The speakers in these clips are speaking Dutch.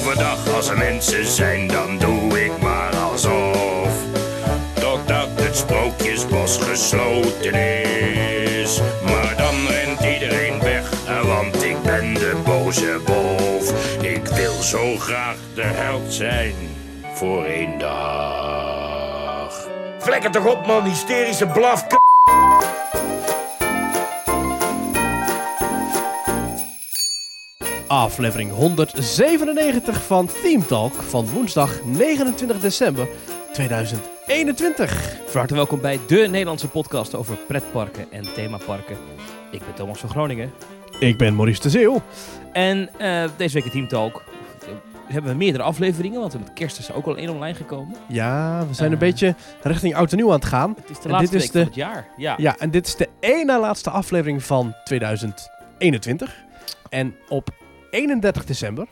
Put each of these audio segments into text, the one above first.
Overdag als er mensen zijn, dan doe ik maar alsof. Totdat het sprookjesbos gesloten is. Maar dan rent iedereen weg, eh, want ik ben de boze wolf. Ik wil zo graag de held zijn voor één dag. Vlekker toch op, man, hysterische blaf. Aflevering 197 van Theme Talk van woensdag 29 december 2021. Van harte welkom bij de Nederlandse podcast over pretparken en themaparken. Ik ben Thomas van Groningen. Ik ben Maurice de Zeeuw. En eh, deze week in Team Talk hebben we meerdere afleveringen, want met kerst is er ook al één online gekomen. Ja, we zijn een Eh. beetje richting oud en nieuw aan het gaan. Het is de En laatste dit week is de- van het jaar. Ja. Ja, en dit is de één na laatste aflevering van 2021. En op 31 december,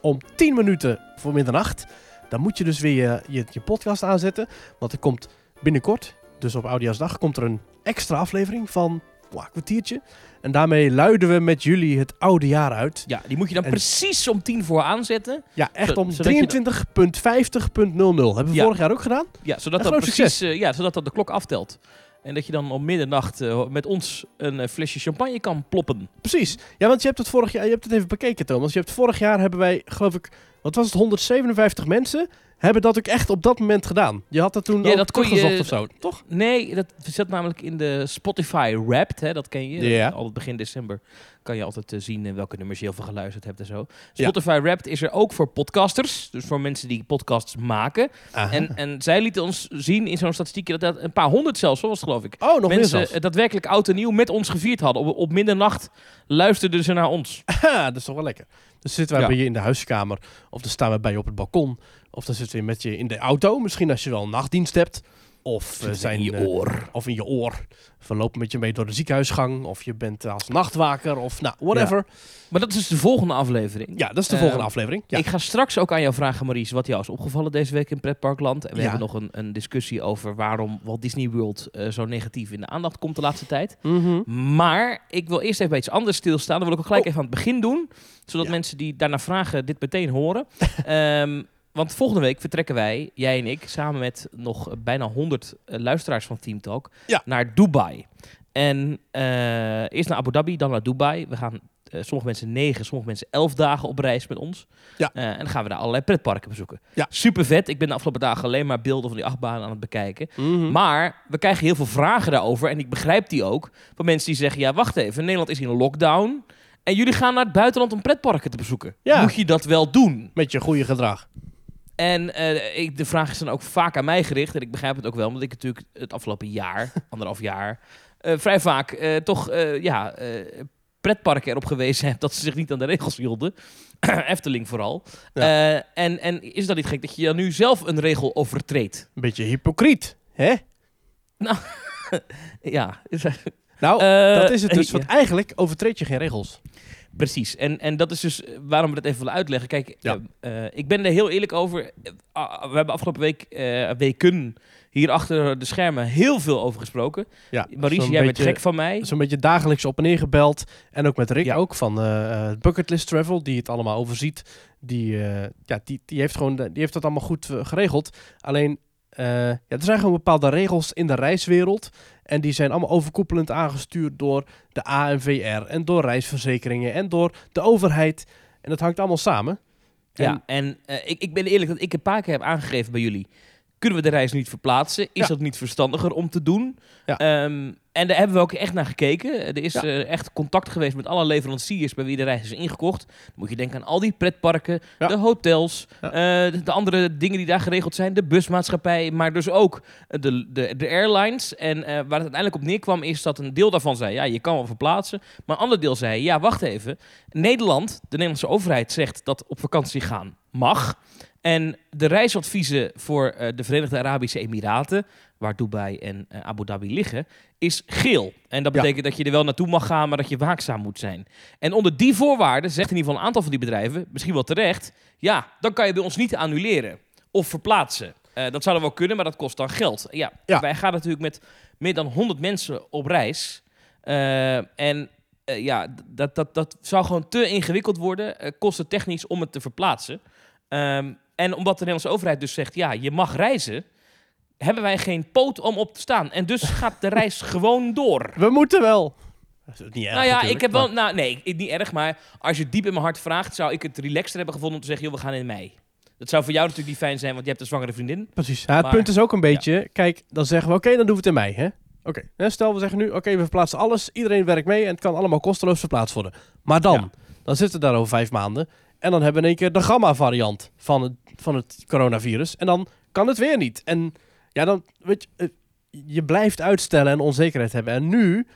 om 10 minuten voor middernacht, dan moet je dus weer je, je, je podcast aanzetten. Want er komt binnenkort, dus op Oudejaarsdag, komt er een extra aflevering van een kwartiertje. En daarmee luiden we met jullie het oude jaar uit. Ja, die moet je dan En- precies om tien voor aanzetten. Ja, echt om zodat je 23.50.00. Hebben we Ja. vorig jaar ook gedaan? Ja, zodat dat precies eh, ja, zodat dat de klok aftelt. En dat je dan om middernacht eh, met ons een eh, flesje champagne kan ploppen. Precies. Ja, want je hebt het vorig jaar, je hebt het even bekeken, Thomas. Je hebt vorig jaar hebben wij, geloof ik, wat was het, 157 mensen hebben dat ook echt op dat moment gedaan. Je had dat toen Ja, dat kon je- of zo, toch? Nee, dat zit namelijk in de Spotify Wrapped, hè, dat ken je. Ja. Altijd begin december kan je altijd eh, zien eh, welke nummers je heel veel geluisterd hebt en zo. Spotify Wrapped is er ook voor podcasters, dus voor mensen die podcasts maken. Aha. En, en zij lieten ons zien in zo'n statistiekje dat dat een paar honderd zelfs, was geloof ik. oh, nog meer mensen zelfs. eh, daadwerkelijk oud en nieuw met ons gevierd hadden. Op, op middernacht luisterden ze naar ons. Dat is toch wel lekker. Dus zitten wij Ja. bij je in de huiskamer, of dan staan we bij je op het balkon, of dan zitten we met je in de auto, misschien als je wel een nachtdienst hebt. Of, eh, zijn, in je eh, oor. of in je oor. Lopen met je mee door de ziekenhuisgang. Of je bent als nachtwaker. Of nou, whatever. Maar dat is dus de volgende aflevering. Ja, dat is de volgende aflevering. Ja. Ik ga straks ook aan jou vragen, Maurice, wat jou is opgevallen deze week in Pretparkland. En we Ja. hebben nog een, een discussie over waarom Walt Disney World eh, zo negatief in de aandacht komt de laatste tijd. Mhm. Maar ik wil eerst even bij iets anders stilstaan. Dat wil ik ook gelijk Oh. even aan het begin doen. Zodat Ja. mensen die daarna vragen dit meteen horen. Ehm, want volgende week vertrekken wij, jij en ik, samen met nog eh, bijna 100 eh, luisteraars van Team Talk, Ja. naar Dubai. En eh, eerst naar Abu Dhabi, dan naar Dubai. We gaan sommige mensen negen, sommige mensen elf dagen op reis met ons. Ja. En dan gaan we daar allerlei pretparken bezoeken. Ja. Super vet. Ik ben de afgelopen dagen alleen maar beelden van die achtbaan aan het bekijken. Mhm. Maar we krijgen heel veel vragen daarover. En ik begrijp die ook. Van mensen die zeggen: ja, wacht even. Nederland is in een lockdown. En jullie gaan naar het buitenland om pretparken te bezoeken. Ja. Moet je dat wel doen? Met je goede gedrag. En eh, ik, de vraag is dan ook vaak aan mij gericht. En ik begrijp het ook wel, omdat ik natuurlijk het afgelopen jaar, anderhalf jaar, eh, vrij vaak eh, toch ja, pretparken erop gewezen heb dat ze zich niet aan de regels hielden. Efteling vooral. Ja. En, en is dat niet gek dat je dan nu zelf een regel overtreedt? Een beetje hypocriet, hè? Ja, is- Nou, dat is het dus. ja. Want eigenlijk overtreed je geen regels. Precies. En, en dat is dus eh, waarom we dat even willen uitleggen. Kijk, Ja. eh, eh, ik ben er heel eerlijk over. Eh, ah, we hebben afgelopen week, eh, weken, hier achter de schermen heel veel over gesproken. Ja, Maurice, jij bent gek van mij. Zo'n beetje dagelijks op en neer gebeld. En ook met Rick Ja. ook van Bucketlist Travel, die het allemaal overziet. Die, ja, die, die, heeft gewoon, die heeft dat allemaal goed geregeld. Alleen, ja, er zijn gewoon bepaalde regels in de reiswereld. En die zijn allemaal overkoepelend aangestuurd door de ANVR en door reisverzekeringen en door de overheid. En dat hangt allemaal samen. En- Ja, en eh, ik, ik ben eerlijk dat ik een paar keer heb aangegeven bij jullie. Kunnen we de reis niet verplaatsen? Is Ja. dat niet verstandiger om te doen? Ja. Ehm, en daar hebben we ook echt naar gekeken. Er is Ja. eh, echt contact geweest met alle leveranciers bij wie de reis is ingekocht. Dan moet je denken aan al die pretparken, Ja. de hotels, Ja. eh, de, de andere dingen die daar geregeld zijn, de busmaatschappij, maar dus ook de, de, de airlines. En eh, waar het uiteindelijk op neerkwam is dat een deel daarvan zei, ja, je kan wel verplaatsen. Maar een ander deel zei, ja, wacht even. Nederland, de Nederlandse overheid zegt dat op vakantie gaan mag. En de reisadviezen voor eh, de Verenigde Arabische Emiraten, waar Dubai en eh, Abu Dhabi liggen, is geel. En dat Ja. betekent dat je er wel naartoe mag gaan, maar dat je waakzaam moet zijn. En onder die voorwaarden zegt in ieder geval een aantal van die bedrijven, misschien wel terecht, ja, dan kan je bij ons niet annuleren of verplaatsen. Eh, dat zou dan wel kunnen, maar dat kost dan geld. Ja, Ja. wij gaan natuurlijk met meer dan 100 mensen op reis. Eh, en ja, dat, dat, dat zou gewoon te ingewikkeld worden, eh kostentechnisch, om het te verplaatsen. Ehm, en omdat de Nederlandse overheid dus zegt, ja, je mag reizen, hebben wij geen poot om op te staan. En dus gaat de reis gewoon door. We moeten wel. Dat is niet erg nou ja, ik heb wel, maar- nou nee, ik- niet erg, maar als je diep in mijn hart vraagt, zou ik het relaxter hebben gevonden om te zeggen, joh, we gaan in mei. Dat zou voor jou natuurlijk niet fijn zijn, want je hebt een zwangere vriendin. Precies. Ja, het Maar- punt is ook een beetje, kijk, dan zeggen we, oké, dan doen we het in mei, hè? Oké, hè, stel we zeggen nu, oké, we verplaatsen alles, iedereen werkt mee en het kan allemaal kosteloos verplaatst worden. Maar dan, Ja. dan zitten we daar over vijf maanden en dan hebben we in één keer de gamma-variant van het, van het coronavirus en dan kan het weer niet. En ja, dan, weet je, eh, je blijft uitstellen en onzekerheid hebben. En nu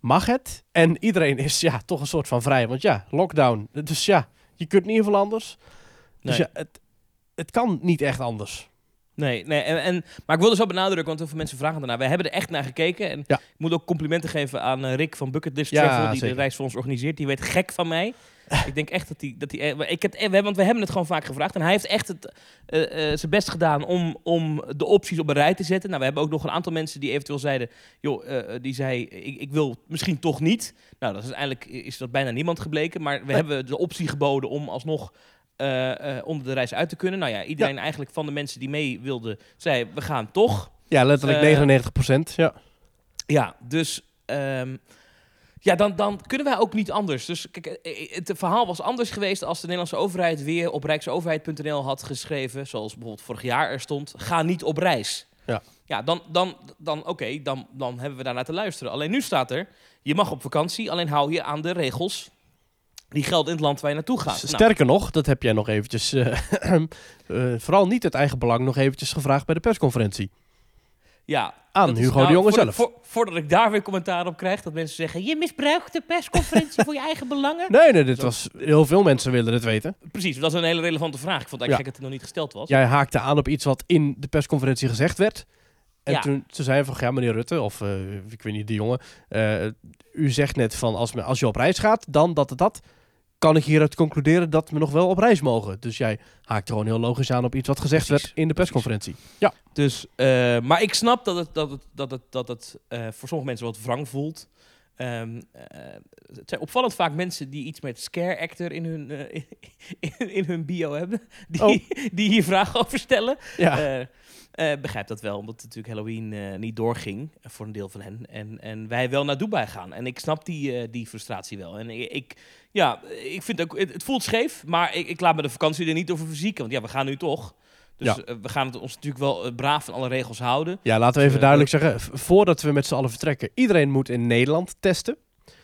mag het en iedereen is ja, toch een soort van vrij, want ja, lockdown. Dus ja, je kunt niet veel anders. Dus Nee. ja, het, het kan niet echt anders. Nee, nee en, en, maar ik wil dus wel benadrukken, want heel veel mensen vragen daarna. Wij hebben er echt naar gekeken. En Ja. ik moet ook complimenten geven aan eh, Rick van Bucketlist Travel, die zeker. de reis voor ons organiseert. Die weet gek van mij. ik denk echt dat hij... Dat die, eh, ik heb, eh, we- want we hebben het gewoon vaak gevraagd. En hij heeft echt het, eh, zijn best gedaan om, om de opties op een rij te zetten. Nou, we hebben ook nog een aantal mensen die eventueel zeiden... joh, die zei, ik, ik wil misschien toch niet. Nou, dat is eigenlijk is dat bijna niemand gebleken. Maar we Nee. hebben de optie geboden om alsnog... eh, onder de reis uit te kunnen. Nou ja, iedereen eigenlijk van de mensen die mee wilden, zei we gaan toch. Ja, letterlijk Eh, 99% ja. Ja, dus ehm, ja, dan, dan kunnen wij ook niet anders. Dus kijk, het verhaal was anders geweest als de Nederlandse overheid weer op rijksoverheid.nl had geschreven, zoals bijvoorbeeld vorig jaar er stond, ga niet op reis. Ja. Ja, dan, dan, dan oké, dan, dan hebben we daarnaar te luisteren. Alleen nu staat er, je mag op vakantie, alleen hou je aan de regels die gelden in het land waar je naartoe gaat. Nou, Sterker nog, dat heb jij nog eventjes, eh, eh, vooral niet het eigen belang, nog eventjes gevraagd bij de persconferentie. ja, Aan Hugo nou, de Jonge voordat- zelf. voor- voordat ik daar weer commentaar op krijg, dat mensen zeggen: je misbruikt de persconferentie voor je eigen belangen. Nee, nee, dit Zo. was, heel veel mensen willen het weten. Precies, dat is een hele relevante vraag. Ik vond eigenlijk dat het nog niet gesteld was. Jij haakte aan op iets wat in de persconferentie gezegd werd. En Ja. toen ze zei van, ja meneer Rutte, of eh, ik weet niet, de jongen. eh, u zegt net van, als, me, als je op reis gaat, dan dat en dat. Kan ik hieruit concluderen dat we nog wel op reis mogen. Dus jij haakte gewoon heel logisch aan op iets wat gezegd Precies, werd in de persconferentie. Dus, eh, maar ik snap dat het, dat het, dat het, dat het voor sommige mensen wat wrang voelt. Ehm, eh, het zijn opvallend vaak mensen die iets met scare actor in hun, eh, in, in hun bio hebben. Die, Oh. die hier vragen over stellen. Ja, Eh, begrijp dat wel, omdat natuurlijk Halloween niet doorging voor een deel van hen. En, en wij wel naar Dubai gaan. En ik snap die, die frustratie wel. En ik, ik- ja, ik vind ook, het, het voelt scheef, maar ik, ik laat me de vakantie er niet over verzieken. Want ja, we gaan nu toch. Dus Ja. eh, we gaan het ons natuurlijk wel eh, braaf van alle regels houden. ja laten we even Eh, duidelijk zeggen. Voordat we met z'n allen vertrekken. Iedereen moet in Nederland testen.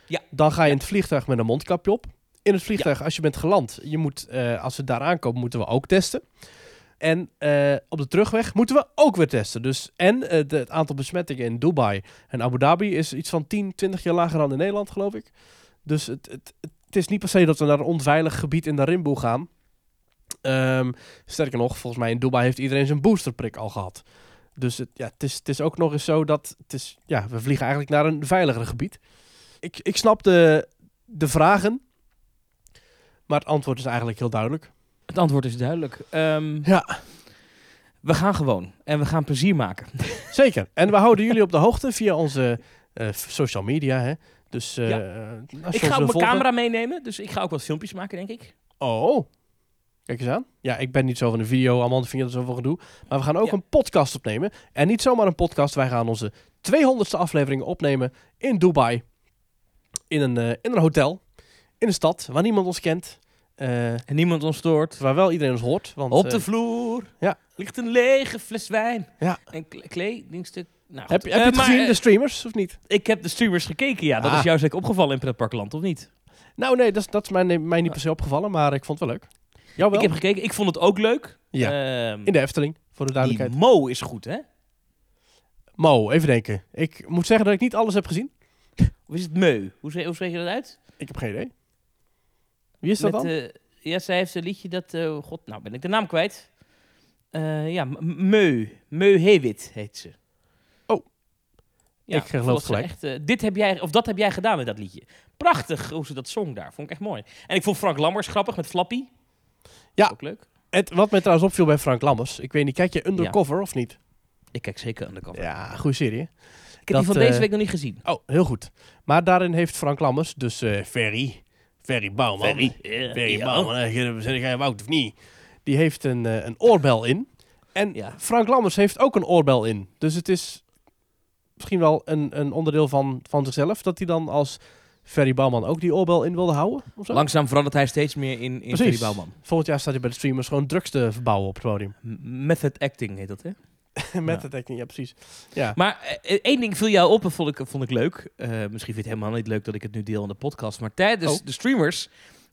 Ja. Dan ga je in het vliegtuig met een mondkapje op. In het vliegtuig, als je bent geland, je moet, als we daar aankomen, moeten we ook testen. En op de terugweg moeten we ook weer testen. Dus, en de, het aantal besmettingen in Dubai en Abu Dhabi is iets van 10, 20 jaar lager dan in Nederland, geloof ik. Dus het, het, het is niet per se dat we naar een onveilig gebied in de Rimboe gaan. Ehm, sterker nog, volgens mij in Dubai heeft iedereen zijn boosterprik al gehad. Dus het, ja, het, is, het is ook nog eens zo dat het is, ja, we vliegen eigenlijk naar een veiliger gebied. Ik, ik snap de, de vragen, maar het antwoord is eigenlijk heel duidelijk. Het antwoord is duidelijk. Ehm, Ja, we gaan gewoon. En we gaan plezier maken. zeker. En we houden jullie op de hoogte via onze eh, social media. Hè? Dus eh, Ja. je Ik ga ook mijn volgen- camera meenemen. Dus ik ga ook wat filmpjes maken, denk ik. Oh, kijk eens aan. Ja, ik ben niet zo van de video, allemaal vind je dat zoveel gedoe. Maar we gaan ook Ja. een podcast opnemen. En niet zomaar een podcast, wij gaan onze 200ste aflevering opnemen in Dubai. In een, eh, in een hotel, in een stad waar niemand ons kent. eh, En niemand ons stoort. waar wel iedereen ons hoort. Want, Op eh, de vloer ja. ligt een lege fles wijn. Ja. En kle- kledingstuk. Nou, heb, heb je Eh, het maar, gezien, eh, de streamers, of niet? ik heb de streamers gekeken, ja. Dat Ah. is jou zeker opgevallen in Pretparkland, of niet? Nou nee, dat is, dat is mij, mij niet per se opgevallen, maar ik vond het wel leuk. Ik heb gekeken. Ik vond het ook leuk. Ja, Ehm, in de Efteling, voor de die duidelijkheid. Mo is goed, hè? Mo, even denken. Ik moet zeggen dat ik niet alles heb gezien. Of is het Meu? Hoe, zeg- hoe spreek je dat uit? Ik heb geen idee. Wie is dat Met, dan? eh, ja, zij heeft een liedje dat... eh, God, nou ben ik de naam kwijt. Eh, ja, Meu. Meu Hewit heet ze. Oh. Ja, Ik geloof gelijk. Echt, dit heb jij, of dat heb jij gedaan met dat liedje. Prachtig hoe ze dat zong daar. Vond ik echt mooi. En ik vond Frank Lammers grappig met Flappy. Ja. Ook leuk. Het, wat mij trouwens opviel bij Frank Lammers. Ik weet niet, kijk je Undercover of niet? Ik kijk zeker Undercover. Ja, goede serie. ik heb dat, die van deze eh, week nog niet gezien. Oh, heel goed. Maar daarin heeft Frank Lammers, dus eh Ferry, Ferry Bouwman. Ferry ja. Bouwman, eh, jij Wout of niet? die heeft een, eh, een oorbel in. En Ja. Frank Lammers heeft ook een oorbel in. Dus het is misschien wel een, een onderdeel van, van zichzelf... dat hij dan als Ferry Bouwman ook die oorbel in wilde houden. Of zo. Langzaam verandert hij steeds meer in, in. Ferry Bouwman. Volgend jaar staat hij bij de streamers gewoon drugs te verbouwen op het podium. M- Method acting heet dat, hè? Met Ja. dekking, ja precies. Ja. Maar eh, één ding viel jou op en vond ik, vond ik leuk. Eh, misschien vind je het helemaal niet leuk dat ik het nu deel in de podcast. Maar tijdens Oh. de streamers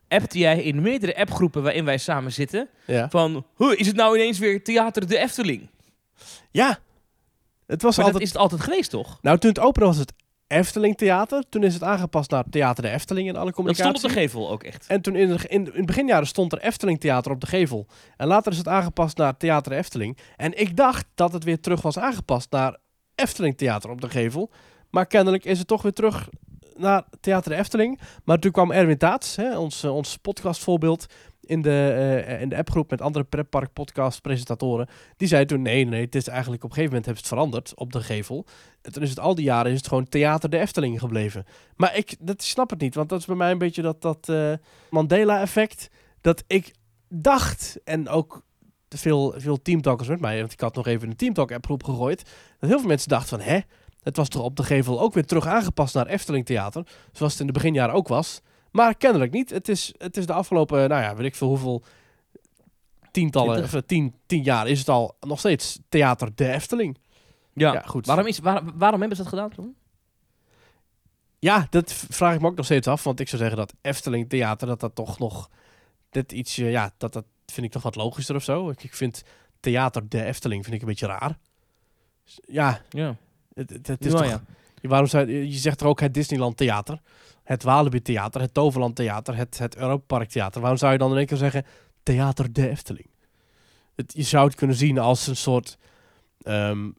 appte jij in meerdere appgroepen waarin wij samen zitten... Ja. van, "Huh, is het nou ineens weer Theater de Efteling? ja. Het was Maar altijd... dat is het altijd geweest, toch? Nou, toen het opende was het Efteling Theater. Toen is het aangepast naar Theater de Efteling in alle Dat communicatie. stond op de gevel ook echt. En toen in, de, in, beginjaren stond er Efteling Theater op de gevel. En later is het aangepast naar Theater de Efteling. En ik dacht dat het weer terug was aangepast naar Efteling Theater op de gevel. Maar kennelijk is het toch weer terug naar Theater de Efteling. Maar toen kwam Erwin Taats, hè, ons, eh, ons podcastvoorbeeld, in de, eh, in de appgroep met andere pretpark podcast presentatoren. Die zei toen, nee, nee, het is eigenlijk op een gegeven moment hebben ze het veranderd op de gevel. En toen is het al die jaren is het gewoon Theater de Efteling gebleven. Maar ik dat, snap het niet, want dat is bij mij een beetje dat, dat eh, Mandela-effect. Dat ik dacht, en ook veel, veel teamtalkers met mij, want ik had nog even een teamtalk-appgroep gegooid, dat heel veel mensen dachten van, hè, het was toch op de gevel ook weer terug aangepast naar Efteling Theater, zoals het in de beginjaren ook was. Maar kennelijk niet. Het is, het is de afgelopen, nou ja, weet ik veel hoeveel tientallen, of tien, tien jaar is het al nog steeds Theater de Efteling. Ja, Ja, goed. Waarom, is, waar- waarom hebben ze dat gedaan? Tom? Ja, dat vraag ik me ook nog steeds af. Want ik zou zeggen dat Efteling Theater, dat dat toch nog dit ietsje, ja, dat, dat vind ik toch wat logischer of zo. Ik, ik vind Theater de Efteling vind ik een beetje raar. Ja, Ja. het, het, het is Nou toch, ja. waarom zou, je zegt er ook het Disneyland Theater, het Walibi Theater, het Toverland Theater, het, het Europa Park Theater. Waarom zou je dan in één keer zeggen Theater de Efteling? Het, je zou het kunnen zien als een soort ehm,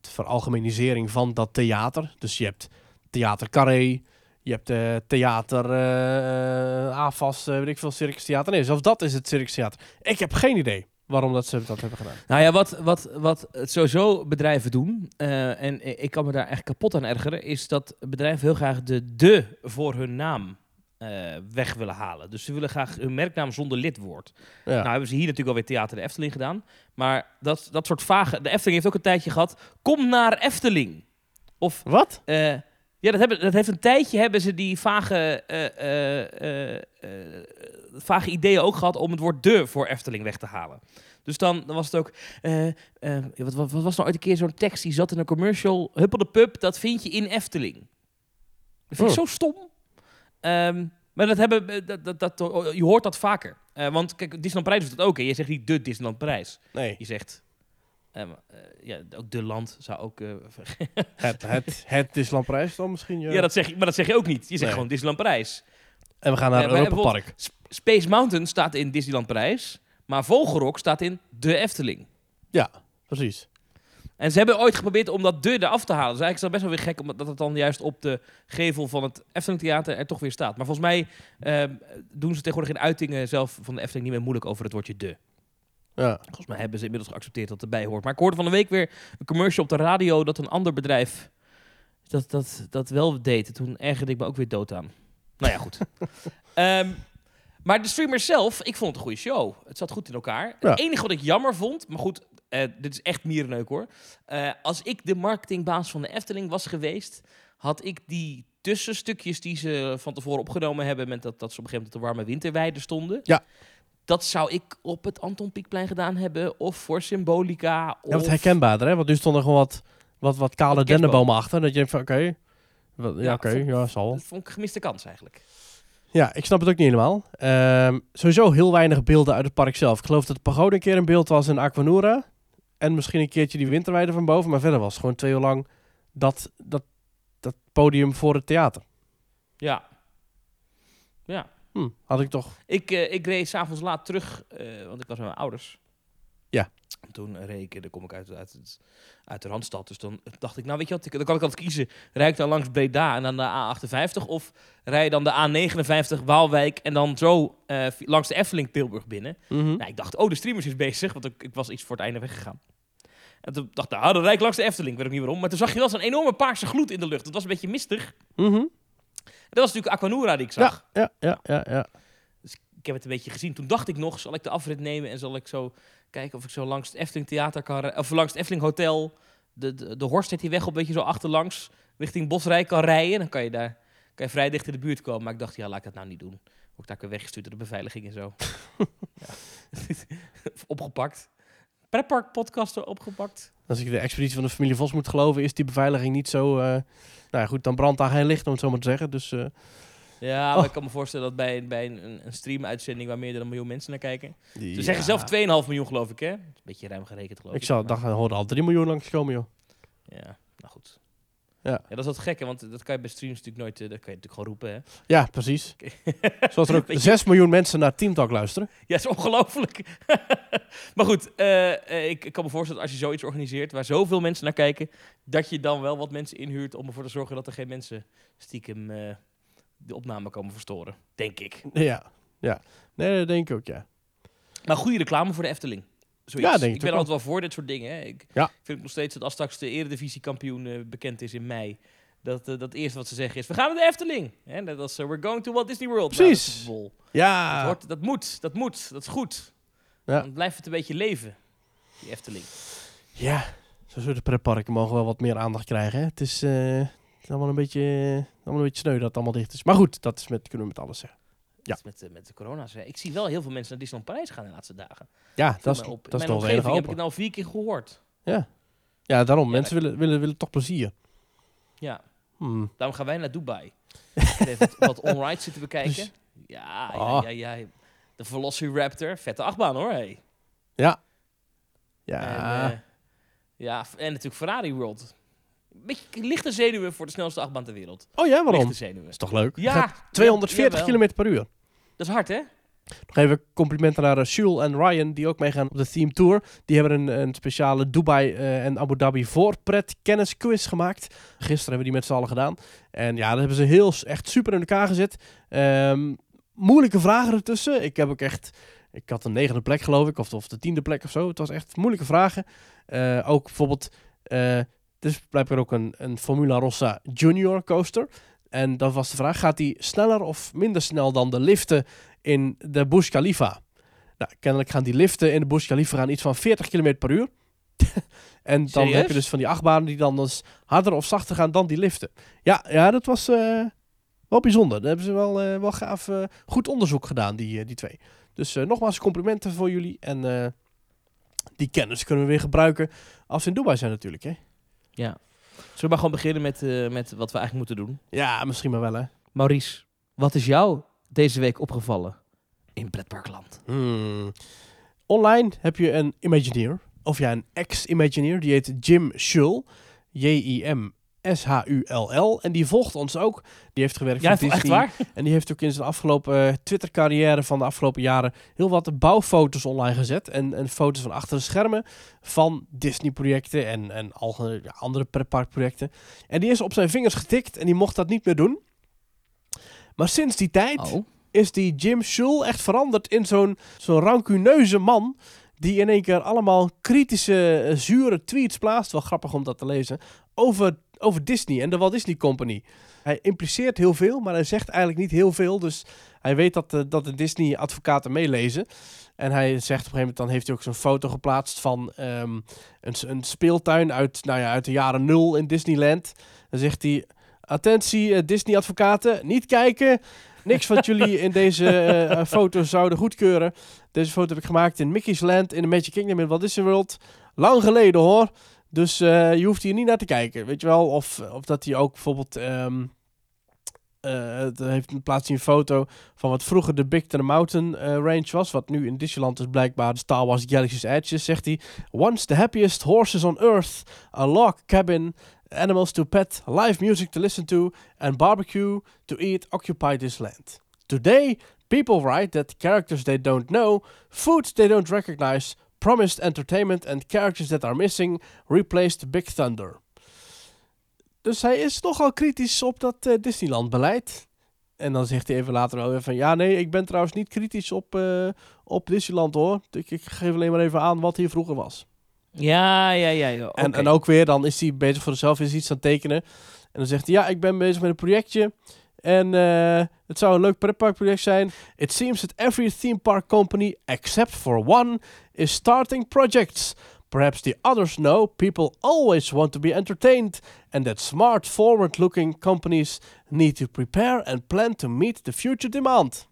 veralgemenisering van dat theater. Dus je hebt Theater Carré, je hebt eh, Theater eh, weet ik veel, Circus Theater. Nee, zelfs dat is het Circus Theater. Ik heb geen idee waarom dat ze dat hebben gedaan. Nou ja, wat, wat, wat sowieso bedrijven doen, eh, en ik kan me daar echt kapot aan ergeren, is dat bedrijven heel graag de de voor hun naam eh, weg willen halen. Dus ze willen graag hun merknaam zonder lidwoord. Ja. Nou hebben ze hier natuurlijk alweer Theater de Efteling gedaan. Maar dat, dat soort vage... De Efteling heeft ook een tijdje gehad, kom naar Efteling. Of Wat? eh, ja, dat, hebben, dat heeft een tijdje hebben ze die vage, eh, eh, eh, vage ideeën ook gehad om het woord de voor Efteling weg te halen. Dus dan, dan was het ook. wat, wat, wat was nou ooit een keer zo'n tekst die zat in een commercial? Huppel de Pup, dat vind je in Efteling. Dat vind ik Oh. zo stom. Ehm, maar dat hebben, dat, dat, dat, je hoort dat vaker. Want kijk, Disneyland Parijs doet dat ook. Hè. Je zegt niet de Disneyland Parijs. Nee, Je zegt. Ehm, eh, ja, ook de land zou ook. eh, het, het, het Disneyland Prijs dan misschien. Ja. Ja, dat zeg je, maar dat zeg je ook niet. Je zegt Nee. gewoon Disneyland Parijs. En we gaan naar Europa Park. Space Mountain staat in Disneyland Parijs, maar Vogelrok staat in de Efteling. Ja, precies. En ze hebben ooit geprobeerd om dat de eraf te halen. Dus eigenlijk is dat best wel weer gek, omdat dat het dan juist op de gevel van het Efteling Theater er toch weer staat. Maar volgens mij ehm, doen ze tegenwoordig in uitingen zelf van de Efteling niet meer moeilijk over het woordje de. Ja. Volgens mij hebben ze inmiddels geaccepteerd dat het erbij hoort. Maar ik hoorde van de week weer een commercial op de radio dat een ander bedrijf dat, dat, dat wel deed. Toen ergerde ik me ook weer dood aan. Nou ja, goed. Ehm, maar de streamers zelf, ik vond het een goede show. Het zat goed in elkaar. Ja. Het enige wat ik jammer vond, maar goed, eh, dit is echt mierenneuk hoor. Eh, als ik de marketingbaas van de Efteling was geweest, had ik die tussenstukjes die ze van tevoren opgenomen hebben, met dat, dat ze op een gegeven moment op de warme winterweide stonden. Ja. Dat zou ik op het Anton Pieckplein gedaan hebben, of voor Symbolica. Of... Ja, wat herkenbaarder, hè? Want nu stonden gewoon wat, wat, wat kale Wat dennenbomen achter. Dat je denkt van, oké, wat- ja, oké, ja, zal. Dat vond ik een gemiste kans eigenlijk. Ja, ik snap het ook niet helemaal. Ehm, sowieso heel weinig beelden uit het park zelf. Ik geloof dat de pagode een keer een beeld was in Aquanura. En misschien een keertje die winterweide van boven. Maar verder was het gewoon twee uur lang dat, dat, dat podium voor het theater. Ja. Ja. Hm, had ik toch... Ik, eh, ik reed s'avonds laat terug, eh, want ik was met mijn ouders. Ja. En Toen reed ik, dan kom ik uit, uit, het- uit de Randstad. Dus dan dacht ik, nou weet je wat, ik- dan kan ik altijd kiezen. Rijd ik dan langs Breda en dan de A58? Of rij je dan de A59 Waalwijk en dan zo eh, langs de Efteling Tilburg binnen? Mhm. Nou, ik dacht, oh, de streamers is bezig, want ik, ik was iets voor het einde weggegaan. En toen dacht ik, nou, dan rijd ik langs de Efteling, weet ik niet waarom. Maar toen zag je wel zo'n enorme paarse gloed in de lucht. Het was een beetje mistig. En dat was natuurlijk Aquanura die ik zag. Ja, ja, ja, ja, ja. ik heb het een beetje gezien. Toen dacht ik nog, zal ik de afrit nemen en zal ik zo kijken of ik zo langs het Efteling Theater kan of langs het Efteling Hotel, de, de, de Horst heet die weg op, een beetje zo achterlangs, richting Bosrijk kan rijden. Dan kan je daar kan je vrij dicht in de buurt komen. Maar ik dacht, ja, laat ik dat nou niet doen. Word ik daar weer weggestuurd door de beveiliging en zo. ja. opgepakt. Pretpark podcaster opgepakt. Als ik de expeditie van de familie Vos moet geloven, is die beveiliging niet zo... eh, nou ja, goed, dan brandt daar geen licht, om het zo maar te zeggen. Dus eh, Ja, maar Oh. ik kan me voorstellen dat bij, bij een, een streamuitzending waar meer dan een miljoen mensen naar kijken. Ze zeggen zelf 2,5 miljoen, geloof ik, hè? Dat is een beetje ruim gerekend, geloof ik. Ik zou, dan horen al 3 miljoen langskomen, joh. Ja, nou goed. Ja. dat is wat gekke, want dat kan je bij streams natuurlijk nooit, eh, dat kan je natuurlijk gewoon roepen, hè? Ja, precies. Zoals er ook 6 miljoen mensen naar Team Talk luisteren. Ja, is ongelooflijk. maar goed, eh, eh, ik, ik kan me voorstellen dat als je zoiets organiseert waar zoveel mensen naar kijken, dat je dan wel wat mensen inhuurt om ervoor te zorgen dat er geen mensen stiekem de opname komen verstoren. Denk ik. Ja, ja. Nee, dat denk ik ook, ja. Maar goede reclame voor de Efteling. Zoiets. Ja, denk ik ik ben ook altijd wel voor dit soort dingen. Hè. Ik Ja. vind het nog steeds dat als straks de eredivisiekampioen eh bekend is in mei, dat eh, dat eerste wat ze zeggen is, we gaan naar de Efteling. Hè, net als eh, we're going to Walt Disney World. de Precies. Dat, Ja, hoort- dat moet, dat moet, dat is goed. Ja. Dan blijft het een beetje leven, die Efteling. ja. Zo'n soort pretparken mogen wel wat meer aandacht krijgen. Hè. Het is, eh, het is allemaal, een beetje, allemaal een beetje sneu dat het allemaal dicht is. Maar goed, dat is met, kunnen we met alles zeggen. Ja. Met, de- met de corona's. Ik zie wel heel veel mensen naar Disneyland Parijs gaan de laatste dagen. Ja, dat is, op. Dat is heb ik het nou vier keer gehoord. Ja, daarom. Ja, Mensen willen, willen, willen toch plezier. Ja, Hmm. daarom gaan wij naar Dubai. Even wat, wat on-ride zitten bekijken. Dus- Ja, Ah. ja, ja, ja. De Velociraptor, vette achtbaan hoor. Hey. Ja. En, Ja. eh, ja, en natuurlijk Ferrari World. Beetje lichte zenuwen voor de snelste achtbaan ter wereld. oh ja, waarom? Lichte zenuwen. is toch leuk? Ja, Gaat 240 ja, jawel. km per uur. Dat is hard, hè? Nog even complimenten naar uh, Jules en Ryan, die ook meegaan op de Theme Tour. Die hebben een, een speciale Dubai eh, en Abu Dhabi voorpret kennisquiz gemaakt. Gisteren hebben we die met z'n allen gedaan. En ja, daar hebben ze heel echt super in elkaar gezet. Ehm, moeilijke vragen ertussen. Ik heb ook echt... Ik had een negende plek geloof ik, of, of de tiende plek of zo. Het was echt moeilijke vragen. Eh, ook bijvoorbeeld... dus blijkbaar ook een, een Formula Rossa Junior coaster. En dan was de vraag, gaat die sneller of minder snel dan de liften in de Burj Khalifa. Nou, kennelijk gaan die liften in de Burj Khalifa gaan iets van 40 km per uur. en dan Serieus? heb je dus van die achtbanen die dan dus harder of zachter gaan dan die liften. Ja, ja dat was eh, wel bijzonder. Daar hebben ze wel, eh, wel gaaf eh, goed onderzoek gedaan, die, die twee. Dus nogmaals complimenten voor jullie. En die kennis kunnen we weer gebruiken als we in Dubai zijn natuurlijk. Hè? Ja. Zullen we maar gewoon beginnen met, eh, met wat we eigenlijk moeten doen? Ja, misschien maar wel hè. Maurice, wat is jou deze week opgevallen in pretparkland? Hmm. Online heb je een Imagineer, of ja, een ex-Imagineer, die heet Jim Shull. En die volgt ons ook. Die heeft gewerkt Ja, voor echt Disney. waar? En die heeft ook in zijn afgelopen eh, Twitter-carrière van de afgelopen jaren heel wat bouwfoto's online gezet. En, en foto's van achter de schermen van Disney-projecten en, en ja, andere pretparkprojecten. En die is op zijn vingers getikt en die mocht dat niet meer doen. Maar sinds die tijd Oh. is die Jim Shull echt veranderd in zo'n zo'n rancuneuze man. Die in één keer allemaal kritische, eh, zure tweets plaatst. Wel grappig om dat te lezen. Over, over Disney en de Walt Disney Company. Hij impliceert heel veel, maar hij zegt eigenlijk niet heel veel. Dus hij weet dat, de- dat de Disney-advocaten meelezen. En hij zegt op een gegeven moment, dan heeft hij ook zo'n foto geplaatst van ehm, een, een speeltuin uit, nou ja, uit de jaren nul in Disneyland. Dan zegt hij, attentie eh, Disney-advocaten, niet kijken. Niks wat jullie in deze eh, eh, foto zouden goedkeuren. Deze foto heb ik gemaakt in Mickey's Land in de Magic Kingdom in Walt Disney World. Lang geleden hoor. Dus eh, je hoeft hier niet naar te kijken, weet je wel. Of, of dat hij ook bijvoorbeeld... ehm eh, het heeft een plaats een foto van wat vroeger de Big Thunder Mountain eh, range was. Wat nu in Disneyland is blijkbaar de Star Wars Galaxy's Edge is, zegt hij. Once the happiest horses on earth. A log cabin. Animals to pet. Live music to listen to. And barbecue to eat occupy this land. Today, people write that characters they don't know, food they don't recognize, promised entertainment and characters that are missing replaced Big Thunder. Dus hij is nogal kritisch op dat eh, Disneyland-beleid. En dan zegt hij even later wel weer van... Ja, nee, ik ben trouwens niet kritisch op, eh, op Disneyland hoor. Ik, ik geef alleen maar even aan wat hier vroeger was. Ja, ja, ja. ja. En, en ook weer, dan is hij bezig voor zichzelf is iets aan het tekenen. En dan zegt hij, ja, ik ben bezig met een projectje. En eh, het zou een leuk pretparkproject zijn. It seems that every theme park company, except for one, is starting projects. Perhaps the others know people always want to be entertained, and that smart, forward-looking companies need to prepare and plan to meet the future demand.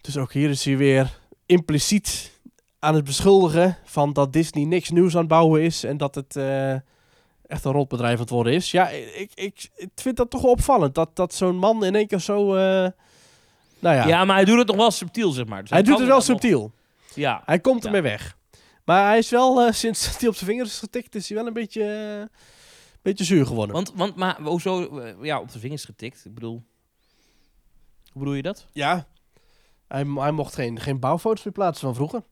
Dus ook hier is hij weer impliciet aan het beschuldigen van dat Disney niks nieuws aan het bouwen is en dat het eh, echt een rotbedrijf aan het worden is. Ja, ik, ik, ik vind dat toch wel opvallend dat, dat zo'n man in één keer zo. eh, nou ja, Ja. maar hij doet het nog wel subtiel, zeg maar. Dus hij doet het wel nog- subtiel. Ja. Hij komt Ja. ermee weg. Maar hij is wel, eh, sinds hij op zijn vingers is getikt, is hij wel een beetje, eh, beetje zuur geworden. Want, want maar hoezo, ja, op de vingers getikt. Ik bedoel, hoe bedoel je dat? ja, hij, hij mocht geen, geen bouwfoto's meer plaatsen van vroeger.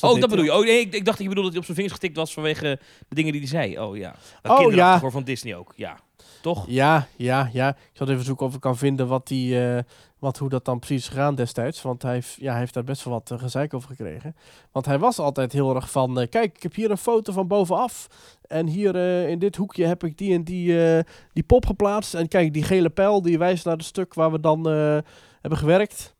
Oh, dat bedoel je. Oh, nee, ik, ik dacht dat je bedoelde dat hij op zijn vingers getikt was vanwege de dingen die hij zei. Oh ja. Dat Oh, ja. hoor, van Disney ook. Ja. Toch? Ja, ja, ja. Ik zal even zoeken of ik kan vinden wat die, eh, wat, hoe dat dan precies is gegaan destijds. Want hij, heeft- ja, hij heeft daar best wel wat uh, gezeik over gekregen. Want hij was altijd heel erg van... eh, kijk, ik heb hier een foto van bovenaf. En hier in dit hoekje heb ik die en die, die pop geplaatst. En kijk, die gele pijl die wijst naar het stuk waar we dan hebben gewerkt.